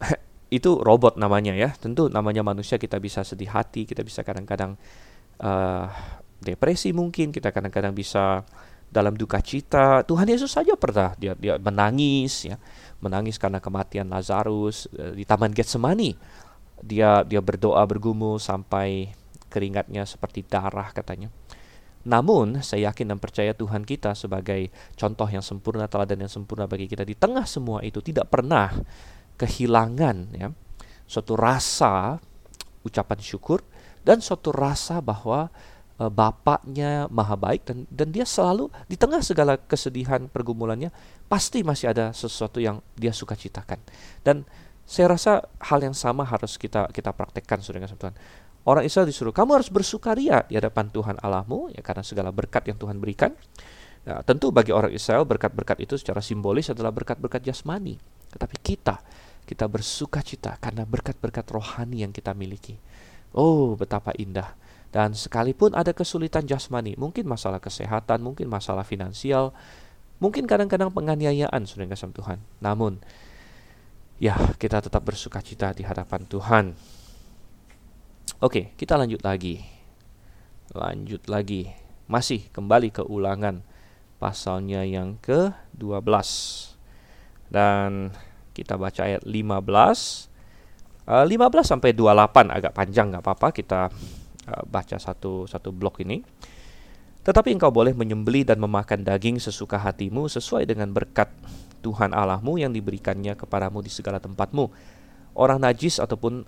Itu robot namanya ya. Tentu namanya manusia kita bisa sedih hati, kita bisa kadang-kadang uh, depresi mungkin, kita kadang-kadang bisa dalam duka cita. Tuhan Yesus saja pernah dia dia menangis ya, menangis karena kematian Lazarus uh, di Taman Getsemani. Dia dia berdoa bergumul sampai keringatnya seperti darah katanya. Namun saya yakin dan percaya Tuhan kita sebagai contoh yang sempurna, teladan yang sempurna bagi kita. Di tengah semua itu tidak pernah kehilangan ya suatu rasa ucapan syukur dan suatu rasa bahwa uh, Bapaknya maha baik dan dan dia selalu di tengah segala kesedihan pergumulannya pasti masih ada sesuatu yang dia suka citakan dan saya rasa hal yang sama harus kita kita praktekkan saudara Tuhan orang Israel disuruh kamu harus bersukaria di hadapan Tuhan Allahmu ya karena segala berkat yang Tuhan berikan nah, tentu bagi orang Israel berkat-berkat itu secara simbolis adalah berkat-berkat jasmani tetapi kita kita bersuka cita karena berkat-berkat rohani yang kita miliki oh betapa indah dan sekalipun ada kesulitan jasmani, mungkin masalah kesehatan, mungkin masalah finansial, mungkin kadang-kadang penganiayaan sudah kasih Tuhan. Namun, ya kita tetap bersuka cita di hadapan Tuhan. Oke, kita lanjut lagi. Lanjut lagi. Masih kembali ke ulangan pasalnya yang ke-12. Dan kita baca ayat 15. Uh, 15 sampai 28 agak panjang nggak apa-apa kita Uh, baca satu satu blok ini. Tetapi engkau boleh menyembeli dan memakan daging sesuka hatimu sesuai dengan berkat Tuhan Allahmu yang diberikannya kepadamu di segala tempatmu. Orang najis ataupun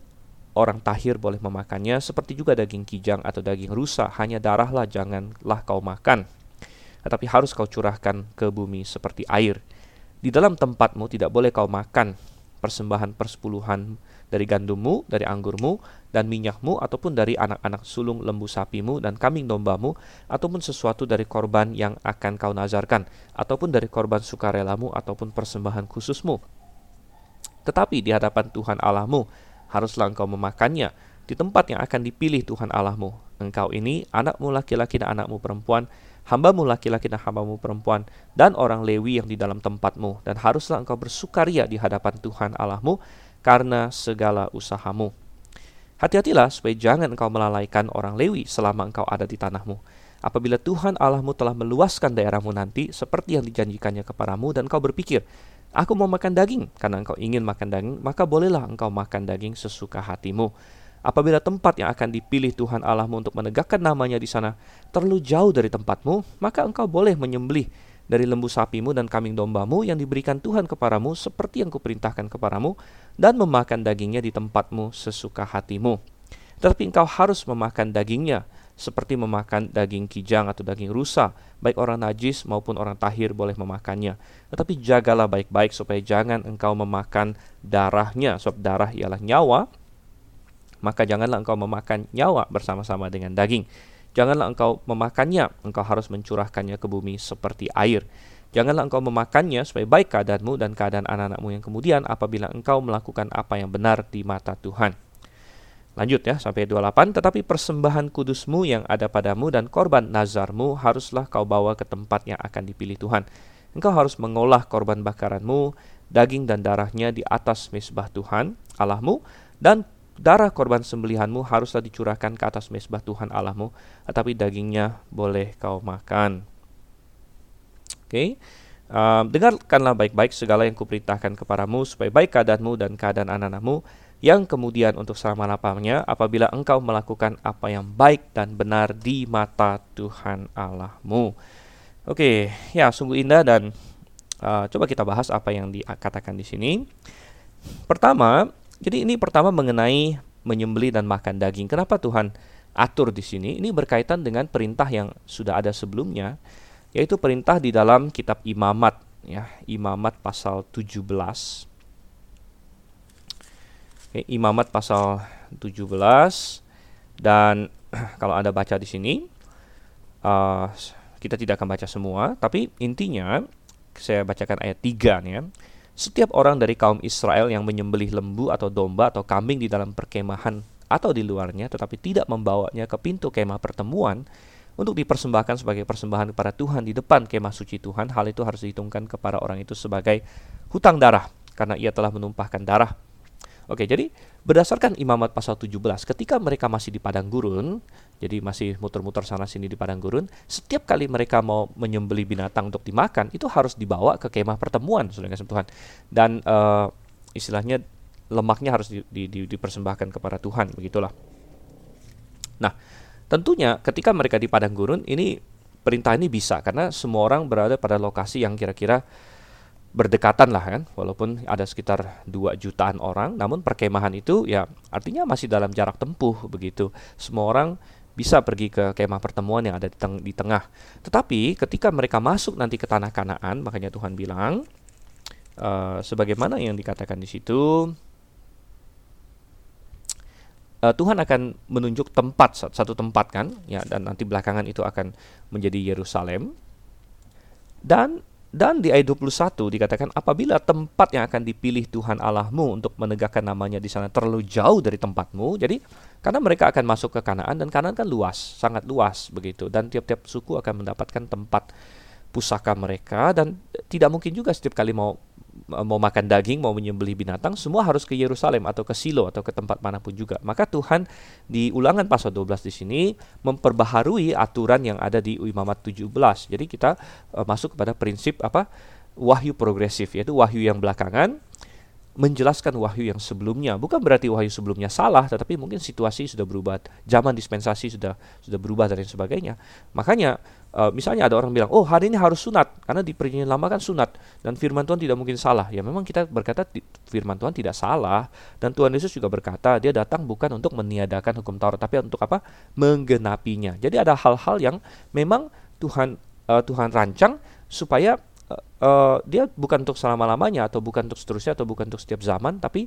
orang tahir boleh memakannya seperti juga daging kijang atau daging rusa, hanya darahlah janganlah kau makan. Tetapi harus kau curahkan ke bumi seperti air. Di dalam tempatmu tidak boleh kau makan persembahan persepuluhan dari gandummu, dari anggurmu, dan minyakmu, ataupun dari anak-anak sulung lembu sapimu dan kambing dombamu, ataupun sesuatu dari korban yang akan kau nazarkan, ataupun dari korban sukarelamu, ataupun persembahan khususmu. Tetapi di hadapan Tuhan Allahmu, haruslah engkau memakannya di tempat yang akan dipilih Tuhan Allahmu. Engkau ini, anakmu laki-laki dan anakmu perempuan, hambamu laki-laki dan hambamu perempuan, dan orang Lewi yang di dalam tempatmu, dan haruslah engkau bersukaria di hadapan Tuhan Allahmu, karena segala usahamu. Hati-hatilah supaya jangan engkau melalaikan orang Lewi selama engkau ada di tanahmu. Apabila Tuhan Allahmu telah meluaskan daerahmu nanti seperti yang dijanjikannya kepadamu dan engkau berpikir, aku mau makan daging karena engkau ingin makan daging, maka bolehlah engkau makan daging sesuka hatimu. Apabila tempat yang akan dipilih Tuhan Allahmu untuk menegakkan namanya di sana terlalu jauh dari tempatmu, maka engkau boleh menyembelih dari lembu sapimu dan kambing dombamu yang diberikan Tuhan kepadamu seperti yang kuperintahkan kepadamu dan memakan dagingnya di tempatmu sesuka hatimu. Tetapi engkau harus memakan dagingnya seperti memakan daging kijang atau daging rusa, baik orang najis maupun orang tahir boleh memakannya. Tetapi jagalah baik-baik supaya jangan engkau memakan darahnya, sebab darah ialah nyawa, maka janganlah engkau memakan nyawa bersama-sama dengan daging. Janganlah engkau memakannya, engkau harus mencurahkannya ke bumi seperti air. Janganlah engkau memakannya supaya baik keadaanmu dan keadaan anak-anakmu yang kemudian apabila engkau melakukan apa yang benar di mata Tuhan. Lanjut ya sampai 28 tetapi persembahan kudusmu yang ada padamu dan korban nazarmu haruslah kau bawa ke tempat yang akan dipilih Tuhan. Engkau harus mengolah korban bakaranmu, daging dan darahnya di atas mesbah Tuhan Allahmu dan darah korban sembelihanmu haruslah dicurahkan ke atas mesbah Tuhan Allahmu, tetapi dagingnya boleh kau makan. Oke, okay? um, dengarkanlah baik-baik segala yang kuperintahkan kepadamu supaya baik keadaanmu dan keadaan anak-anakmu yang kemudian untuk selama-lamanya apabila engkau melakukan apa yang baik dan benar di mata Tuhan Allahmu. Oke, ya sungguh indah dan uh, coba kita bahas apa yang dikatakan di sini. Pertama, jadi ini pertama mengenai menyembeli dan makan daging. Kenapa Tuhan atur di sini? Ini berkaitan dengan perintah yang sudah ada sebelumnya, yaitu perintah di dalam kitab Imamat ya, Imamat pasal 17. Imamat pasal 17 dan kalau Anda baca di sini uh, kita tidak akan baca semua, tapi intinya saya bacakan ayat 3 nih ya. setiap orang dari kaum Israel yang menyembelih lembu atau domba atau kambing di dalam perkemahan atau di luarnya tetapi tidak membawanya ke pintu kemah pertemuan untuk dipersembahkan sebagai persembahan kepada Tuhan di depan kemah suci Tuhan, hal itu harus dihitungkan kepada orang itu sebagai hutang darah karena ia telah menumpahkan darah. Oke, jadi berdasarkan Imamat pasal 17, ketika mereka masih di padang gurun, jadi masih muter-muter sana sini di padang gurun, setiap kali mereka mau menyembeli binatang untuk dimakan, itu harus dibawa ke kemah pertemuan, Saudara kasih Tuhan. Dan uh, istilahnya lemaknya harus di, di, di, dipersembahkan kepada Tuhan, begitulah. Nah, tentunya ketika mereka di padang gurun, ini perintah ini bisa karena semua orang berada pada lokasi yang kira-kira berdekatan lah kan? Walaupun ada sekitar 2 jutaan orang namun perkemahan itu ya artinya masih dalam jarak tempuh begitu. Semua orang bisa pergi ke kemah pertemuan yang ada di, teng di tengah. Tetapi ketika mereka masuk nanti ke tanah Kanaan makanya Tuhan bilang uh, sebagaimana yang dikatakan di situ uh, Tuhan akan menunjuk tempat satu tempat kan ya dan nanti belakangan itu akan menjadi Yerusalem. Dan dan di ayat 21 dikatakan apabila tempat yang akan dipilih Tuhan Allahmu untuk menegakkan namanya di sana terlalu jauh dari tempatmu, jadi karena mereka akan masuk ke Kanaan dan Kanaan kan luas, sangat luas begitu. Dan tiap-tiap suku akan mendapatkan tempat pusaka mereka dan tidak mungkin juga setiap kali mau mau makan daging, mau menyembelih binatang, semua harus ke Yerusalem atau ke Silo atau ke tempat mana pun juga. Maka Tuhan di ulangan pasal 12 di sini memperbaharui aturan yang ada di Imamat 17. Jadi kita uh, masuk kepada prinsip apa? wahyu progresif yaitu wahyu yang belakangan menjelaskan wahyu yang sebelumnya. Bukan berarti wahyu sebelumnya salah, tetapi mungkin situasi sudah berubah, zaman dispensasi sudah sudah berubah dan sebagainya. Makanya uh, misalnya ada orang bilang, "Oh, hari ini harus sunat." Karena di perjanjian lama kan sunat dan firman Tuhan tidak mungkin salah. Ya memang kita berkata firman Tuhan tidak salah dan Tuhan Yesus juga berkata, dia datang bukan untuk meniadakan hukum Taurat, tapi untuk apa? menggenapinya. Jadi ada hal-hal yang memang Tuhan uh, Tuhan rancang supaya uh, dia bukan untuk selama-lamanya atau bukan untuk seterusnya atau bukan untuk setiap zaman tapi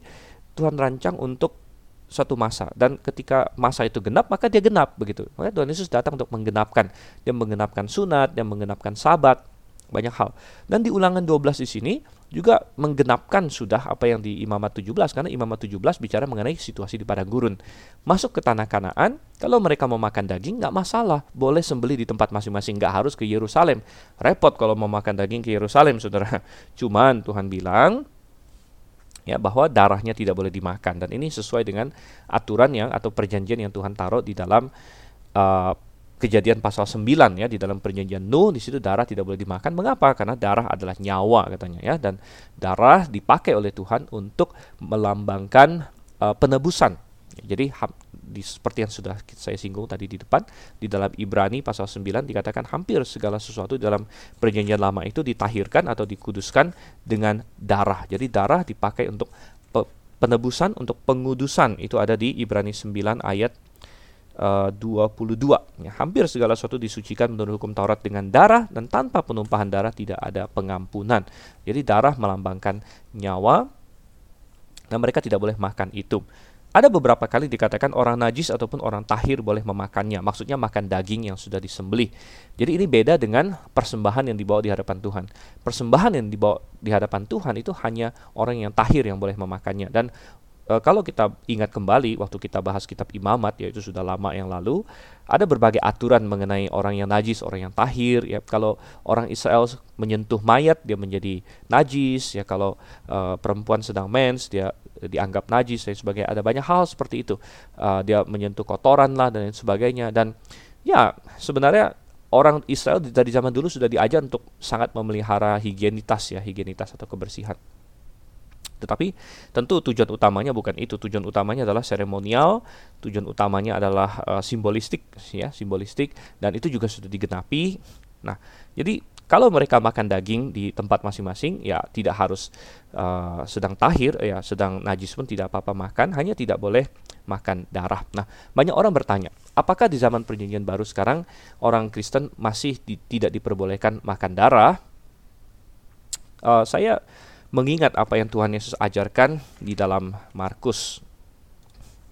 Tuhan rancang untuk satu masa dan ketika masa itu genap maka dia genap begitu. Makanya Tuhan Yesus datang untuk menggenapkan. Dia menggenapkan sunat, dia menggenapkan sabat, banyak hal. Dan di ulangan 12 di sini juga menggenapkan sudah apa yang di Imamat 17 karena Imamat 17 bicara mengenai situasi di padang gurun. Masuk ke tanah Kanaan, kalau mereka mau makan daging nggak masalah, boleh sembeli di tempat masing-masing, nggak harus ke Yerusalem. Repot kalau mau makan daging ke Yerusalem, Saudara. Cuman Tuhan bilang ya bahwa darahnya tidak boleh dimakan dan ini sesuai dengan aturan yang atau perjanjian yang Tuhan taruh di dalam uh, kejadian pasal 9 ya di dalam perjanjian Nuh di situ darah tidak boleh dimakan. Mengapa? Karena darah adalah nyawa katanya ya dan darah dipakai oleh Tuhan untuk melambangkan uh, penebusan. Jadi di, seperti yang sudah saya singgung tadi di depan di dalam Ibrani pasal 9 dikatakan hampir segala sesuatu dalam perjanjian lama itu ditahirkan atau dikuduskan dengan darah. Jadi darah dipakai untuk penebusan untuk pengudusan itu ada di Ibrani 9 ayat uh, 22. Ya, hampir segala sesuatu disucikan menurut hukum Taurat dengan darah dan tanpa penumpahan darah tidak ada pengampunan. Jadi darah melambangkan nyawa dan mereka tidak boleh makan itu. Ada beberapa kali dikatakan orang najis ataupun orang tahir boleh memakannya. Maksudnya makan daging yang sudah disembelih. Jadi ini beda dengan persembahan yang dibawa di hadapan Tuhan. Persembahan yang dibawa di hadapan Tuhan itu hanya orang yang tahir yang boleh memakannya. Dan e, kalau kita ingat kembali waktu kita bahas kitab imamat yaitu sudah lama yang lalu ada berbagai aturan mengenai orang yang najis, orang yang tahir ya. Kalau orang Israel menyentuh mayat dia menjadi najis ya. Kalau e, perempuan sedang mens dia dianggap najis dan sebagainya. Ada banyak hal seperti itu. E, dia menyentuh kotoran lah dan sebagainya. Dan ya sebenarnya orang Israel dari zaman dulu sudah diajar untuk sangat memelihara higienitas ya higienitas atau kebersihan tetapi tentu tujuan utamanya bukan itu. Tujuan utamanya adalah seremonial, tujuan utamanya adalah uh, simbolistik ya, simbolistik dan itu juga sudah digenapi. Nah, jadi kalau mereka makan daging di tempat masing-masing ya tidak harus uh, sedang tahir ya, sedang najis pun tidak apa-apa makan, hanya tidak boleh makan darah. Nah, banyak orang bertanya, apakah di zaman perjanjian baru sekarang orang Kristen masih di, tidak diperbolehkan makan darah? Uh, saya mengingat apa yang Tuhan Yesus ajarkan di dalam Markus.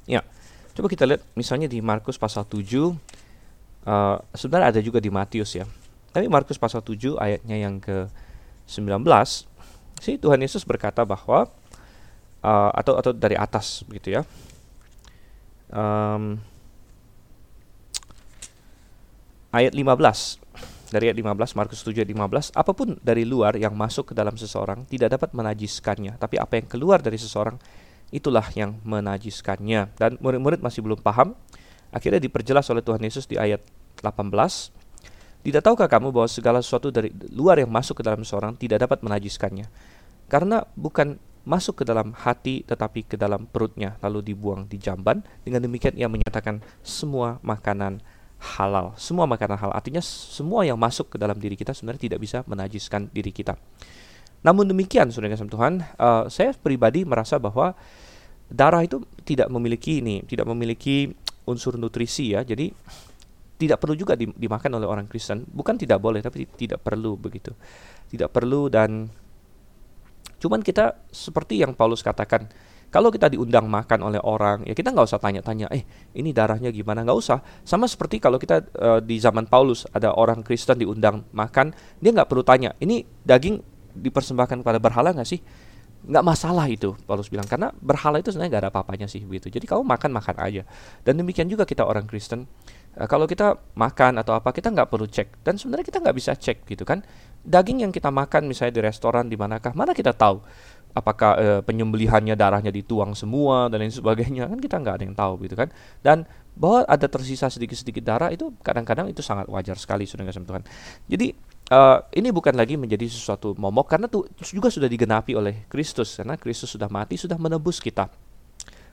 Ya, coba kita lihat misalnya di Markus pasal 7, uh, eh, sebenarnya ada juga di Matius ya. Tapi Markus pasal 7 ayatnya yang ke 19, sih Tuhan Yesus berkata bahwa uh, atau atau dari atas begitu ya. Um, ayat 15 dari ayat 15 Markus 7 ayat 15 apa pun dari luar yang masuk ke dalam seseorang tidak dapat menajiskannya tapi apa yang keluar dari seseorang itulah yang menajiskannya. Dan murid-murid masih belum paham akhirnya diperjelas oleh Tuhan Yesus di ayat 18 tidak tahukah kamu bahwa segala sesuatu dari luar yang masuk ke dalam seseorang tidak dapat menajiskannya? Karena bukan masuk ke dalam hati tetapi ke dalam perutnya. Lalu dibuang di jamban dengan demikian ia menyatakan semua makanan halal. Semua makanan halal. Artinya semua yang masuk ke dalam diri kita sebenarnya tidak bisa menajiskan diri kita. Namun demikian, saudara kasih Tuhan, uh, saya pribadi merasa bahwa darah itu tidak memiliki ini, tidak memiliki unsur nutrisi ya. Jadi tidak perlu juga dimakan oleh orang Kristen. Bukan tidak boleh, tapi tidak perlu begitu. Tidak perlu dan cuman kita seperti yang Paulus katakan, kalau kita diundang makan oleh orang, ya kita nggak usah tanya-tanya, eh ini darahnya gimana, nggak usah. Sama seperti kalau kita uh, di zaman Paulus ada orang Kristen diundang makan, dia nggak perlu tanya, ini daging dipersembahkan kepada berhala nggak sih? Nggak masalah itu, Paulus bilang, karena berhala itu sebenarnya nggak ada apa-apanya sih begitu. Jadi kamu makan makan aja. Dan demikian juga kita orang Kristen, uh, kalau kita makan atau apa kita nggak perlu cek. Dan sebenarnya kita nggak bisa cek gitu kan. Daging yang kita makan misalnya di restoran di manakah, mana kita tahu apakah e, penyembelihannya darahnya dituang semua dan lain sebagainya kan kita nggak ada yang tahu gitu kan. Dan bahwa ada tersisa sedikit-sedikit darah itu kadang-kadang itu sangat wajar sekali sudah nggak Tuhan jadi uh, ini bukan lagi menjadi sesuatu momok karena itu juga sudah digenapi oleh Kristus. Karena Kristus sudah mati sudah menebus kita.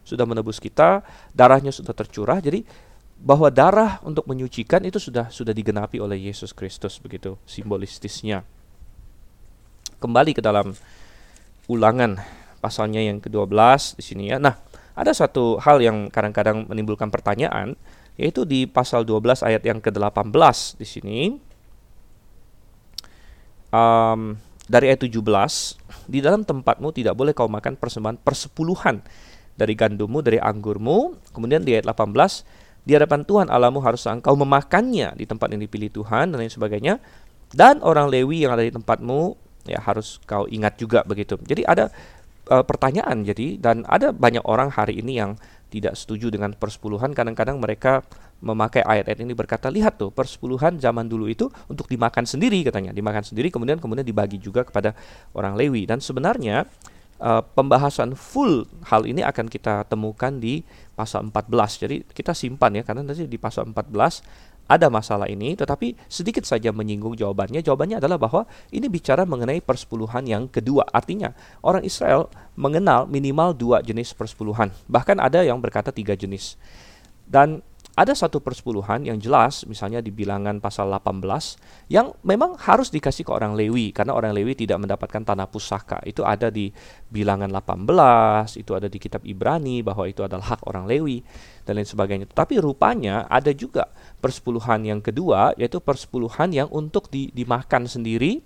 Sudah menebus kita darahnya sudah tercurah. Jadi bahwa darah untuk menyucikan itu sudah sudah digenapi oleh Yesus Kristus begitu simbolistisnya. Kembali ke dalam ulangan pasalnya yang ke-12 di sini ya. Nah, ada satu hal yang kadang-kadang menimbulkan pertanyaan yaitu di pasal 12 ayat yang ke-18 di sini. Um, dari ayat 17, di dalam tempatmu tidak boleh kau makan persembahan persepuluhan dari gandummu, dari anggurmu. Kemudian di ayat 18, di hadapan Tuhan Allahmu harus engkau memakannya di tempat yang dipilih Tuhan dan lain sebagainya. Dan orang Lewi yang ada di tempatmu ya harus kau ingat juga begitu. Jadi ada uh, pertanyaan jadi dan ada banyak orang hari ini yang tidak setuju dengan persepuluhan. Kadang-kadang mereka memakai ayat-ayat ini berkata lihat tuh persepuluhan zaman dulu itu untuk dimakan sendiri katanya. Dimakan sendiri kemudian kemudian dibagi juga kepada orang Lewi. Dan sebenarnya uh, pembahasan full hal ini akan kita temukan di pasal 14 jadi kita simpan ya karena nanti di pasal 14 ada masalah ini, tetapi sedikit saja menyinggung jawabannya. Jawabannya adalah bahwa ini bicara mengenai persepuluhan yang kedua. Artinya, orang Israel mengenal minimal dua jenis persepuluhan. Bahkan ada yang berkata tiga jenis. Dan ada satu persepuluhan yang jelas, misalnya di bilangan pasal 18, yang memang harus dikasih ke orang Lewi, karena orang Lewi tidak mendapatkan tanah pusaka. Itu ada di bilangan 18, itu ada di kitab Ibrani, bahwa itu adalah hak orang Lewi, dan lain sebagainya. Tapi rupanya ada juga persepuluhan yang kedua, yaitu persepuluhan yang untuk di, dimakan sendiri,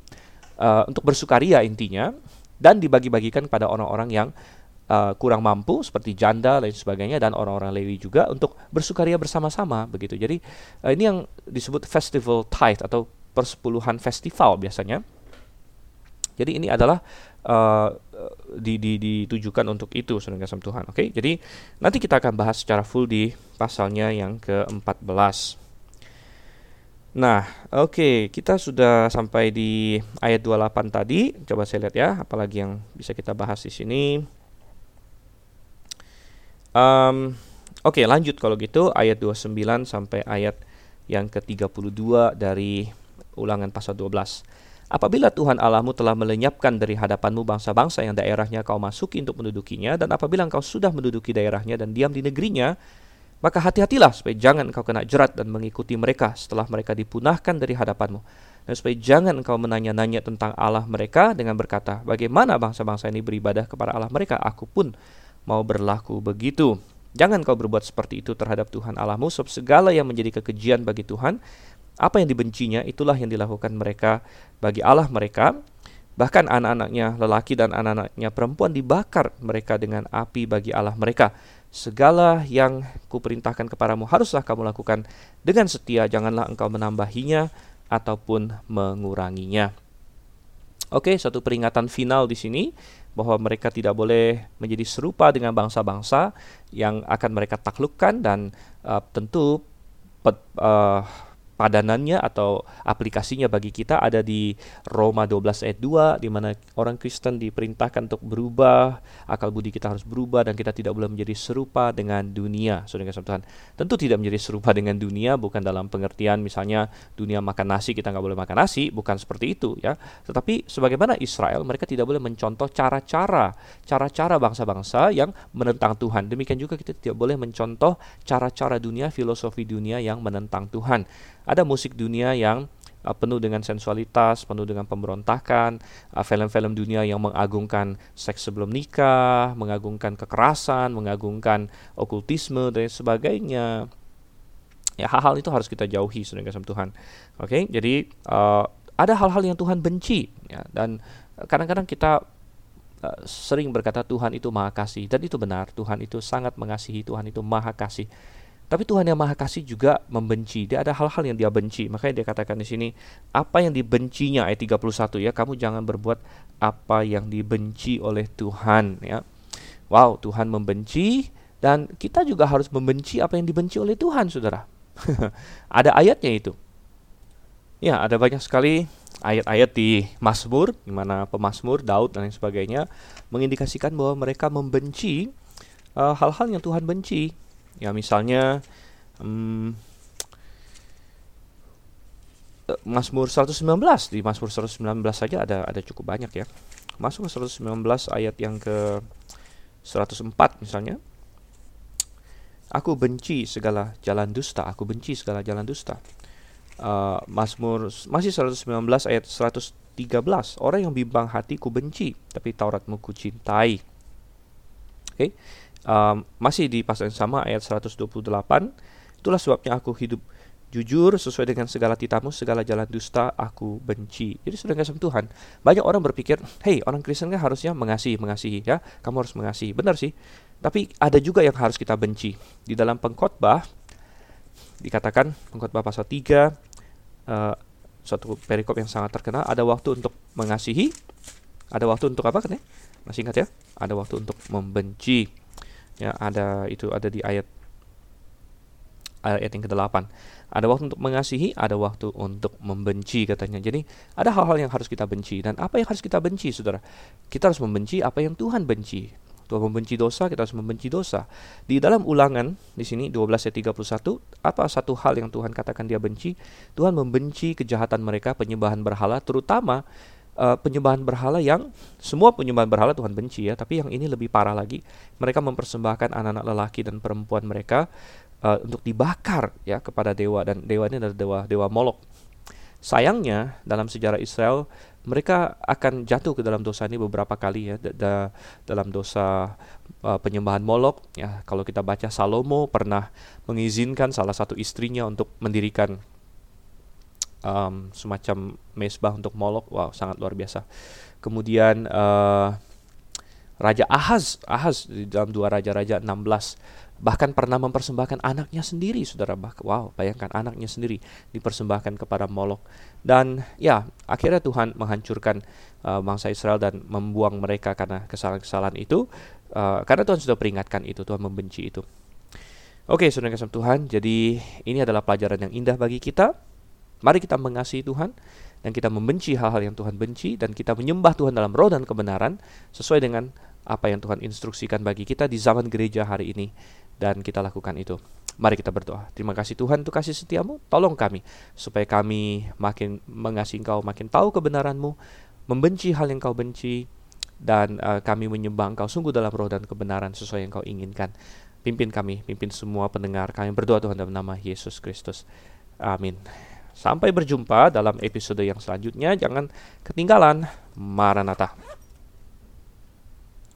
uh, untuk bersukaria intinya, dan dibagi-bagikan pada orang-orang yang uh, kurang mampu seperti janda lain sebagainya dan orang-orang Lewi juga untuk bersukaria bersama-sama begitu. Jadi uh, ini yang disebut festival tithe atau persepuluhan festival biasanya. Jadi ini adalah uh, di, di, ditujukan untuk itu saudara kasih Tuhan. Oke, okay? jadi nanti kita akan bahas secara full di pasalnya yang ke-14. Nah, oke, okay, kita sudah sampai di ayat 28 tadi. Coba saya lihat ya, apalagi yang bisa kita bahas di sini. Um, Oke, okay, lanjut kalau gitu ayat 29 sampai ayat yang ke-32 dari Ulangan pasal 12. Apabila Tuhan Allahmu telah melenyapkan dari hadapanmu bangsa-bangsa yang daerahnya kau masuki untuk mendudukinya, dan apabila engkau sudah menduduki daerahnya dan diam di negerinya, maka hati-hatilah supaya jangan engkau kena jerat dan mengikuti mereka setelah mereka dipunahkan dari hadapanmu. Dan supaya jangan engkau menanya-nanya tentang Allah mereka dengan berkata, bagaimana bangsa-bangsa ini beribadah kepada Allah mereka, aku pun mau berlaku begitu. Jangan kau berbuat seperti itu terhadap Tuhan Allahmu, sebab segala yang menjadi kekejian bagi Tuhan, apa yang dibencinya, itulah yang dilakukan mereka bagi Allah mereka. Bahkan anak-anaknya lelaki dan anak-anaknya perempuan dibakar mereka dengan api bagi Allah mereka. Segala yang kuperintahkan kepadamu haruslah kamu lakukan dengan setia, janganlah engkau menambahinya ataupun menguranginya. Oke, satu peringatan final di sini bahwa mereka tidak boleh menjadi serupa dengan bangsa-bangsa yang akan mereka taklukkan dan uh, tentu pet, uh, padanannya atau aplikasinya bagi kita ada di Roma 12 ayat 2 di mana orang Kristen diperintahkan untuk berubah, akal budi kita harus berubah dan kita tidak boleh menjadi serupa dengan dunia. Saudara kasih Tuhan. Tentu tidak menjadi serupa dengan dunia bukan dalam pengertian misalnya dunia makan nasi kita nggak boleh makan nasi, bukan seperti itu ya. Tetapi sebagaimana Israel mereka tidak boleh mencontoh cara-cara cara-cara bangsa-bangsa yang menentang Tuhan. Demikian juga kita tidak boleh mencontoh cara-cara dunia, filosofi dunia yang menentang Tuhan. Ada musik dunia yang uh, penuh dengan sensualitas, penuh dengan pemberontakan, uh, film-film dunia yang mengagungkan seks sebelum nikah, mengagungkan kekerasan, mengagungkan okultisme dan sebagainya. Ya hal-hal itu harus kita jauhi saudara kasih Tuhan. Oke, okay? jadi uh, ada hal-hal yang Tuhan benci ya dan kadang-kadang kita uh, sering berkata Tuhan itu maha kasih dan itu benar Tuhan itu sangat mengasihi Tuhan itu maha kasih tapi Tuhan yang Maha Kasih juga membenci. Dia ada hal-hal yang dia benci. Makanya dia katakan di sini, apa yang dibencinya ayat 31 ya, kamu jangan berbuat apa yang dibenci oleh Tuhan ya. Wow, Tuhan membenci dan kita juga harus membenci apa yang dibenci oleh Tuhan, Saudara. ada ayatnya itu. Ya, ada banyak sekali ayat-ayat di Mazmur di mana pemazmur Daud dan lain sebagainya mengindikasikan bahwa mereka membenci eh, hal-hal uh, yang Tuhan benci Ya misalnya um, Mazmur 119 di Mazmur 119 saja ada ada cukup banyak ya. Mazmur 119 ayat yang ke 104 misalnya. Aku benci segala jalan dusta, aku benci segala jalan dusta. Uh, Mazmur masih 119 ayat 113. Orang yang bimbang hatiku benci, tapi Tauratmu ku cintai. Oke. Okay? Um, masih di pasal yang sama ayat 128 itulah sebabnya aku hidup jujur sesuai dengan segala titamu segala jalan dusta aku benci. Jadi sudah nggak Tuhan. Banyak orang berpikir hey orang Kristen kan harusnya mengasihi mengasihi ya. Kamu harus mengasihi. Benar sih. Tapi ada juga yang harus kita benci. Di dalam pengkhotbah dikatakan pengkhotbah pasal 3 uh, eh, suatu perikop yang sangat terkenal ada waktu untuk mengasihi ada waktu untuk apa kan ya masih ingat ya? Ada waktu untuk membenci ya ada itu ada di ayat ayat yang ke-8. Ada waktu untuk mengasihi, ada waktu untuk membenci katanya. Jadi ada hal-hal yang harus kita benci dan apa yang harus kita benci Saudara? Kita harus membenci apa yang Tuhan benci. Tuhan membenci dosa, kita harus membenci dosa. Di dalam ulangan di sini 12 ayat 31, apa satu hal yang Tuhan katakan dia benci? Tuhan membenci kejahatan mereka penyembahan berhala terutama uh, penyembahan berhala yang semua penyembahan berhala Tuhan benci ya, tapi yang ini lebih parah lagi. Mereka mempersembahkan anak-anak lelaki dan perempuan mereka uh, untuk dibakar ya kepada dewa dan dewa ini adalah dewa dewa Molok. Sayangnya dalam sejarah Israel mereka akan jatuh ke dalam dosa ini beberapa kali ya da, da, dalam dosa uh, penyembahan Molok ya kalau kita baca Salomo pernah mengizinkan salah satu istrinya untuk mendirikan um, semacam mesbah untuk Molok, wow sangat luar biasa. Kemudian uh, Raja Ahaz, Ahaz di dalam dua raja-raja 16 bahkan pernah mempersembahkan anaknya sendiri, saudara. Wow, bayangkan anaknya sendiri dipersembahkan kepada Molok. Dan ya, akhirnya Tuhan menghancurkan uh, bangsa Israel dan membuang mereka karena kesalahan-kesalahan itu. Uh, karena Tuhan sudah peringatkan itu, Tuhan membenci itu. Oke, saudara kasih Tuhan. Jadi ini adalah pelajaran yang indah bagi kita Mari kita mengasihi Tuhan dan kita membenci hal-hal yang Tuhan benci dan kita menyembah Tuhan dalam roh dan kebenaran sesuai dengan apa yang Tuhan instruksikan bagi kita di zaman gereja hari ini dan kita lakukan itu. Mari kita berdoa. Terima kasih Tuhan untuk kasih setiamu. Tolong kami supaya kami makin mengasihi Engkau, makin tahu kebenaranmu, membenci hal yang Kau benci, dan uh, kami menyembah Engkau sungguh dalam roh dan kebenaran sesuai yang Kau inginkan. Pimpin kami, pimpin semua pendengar kami berdoa Tuhan dalam nama Yesus Kristus. Amin. Sampai berjumpa dalam episode yang selanjutnya. Jangan ketinggalan. Maranatha.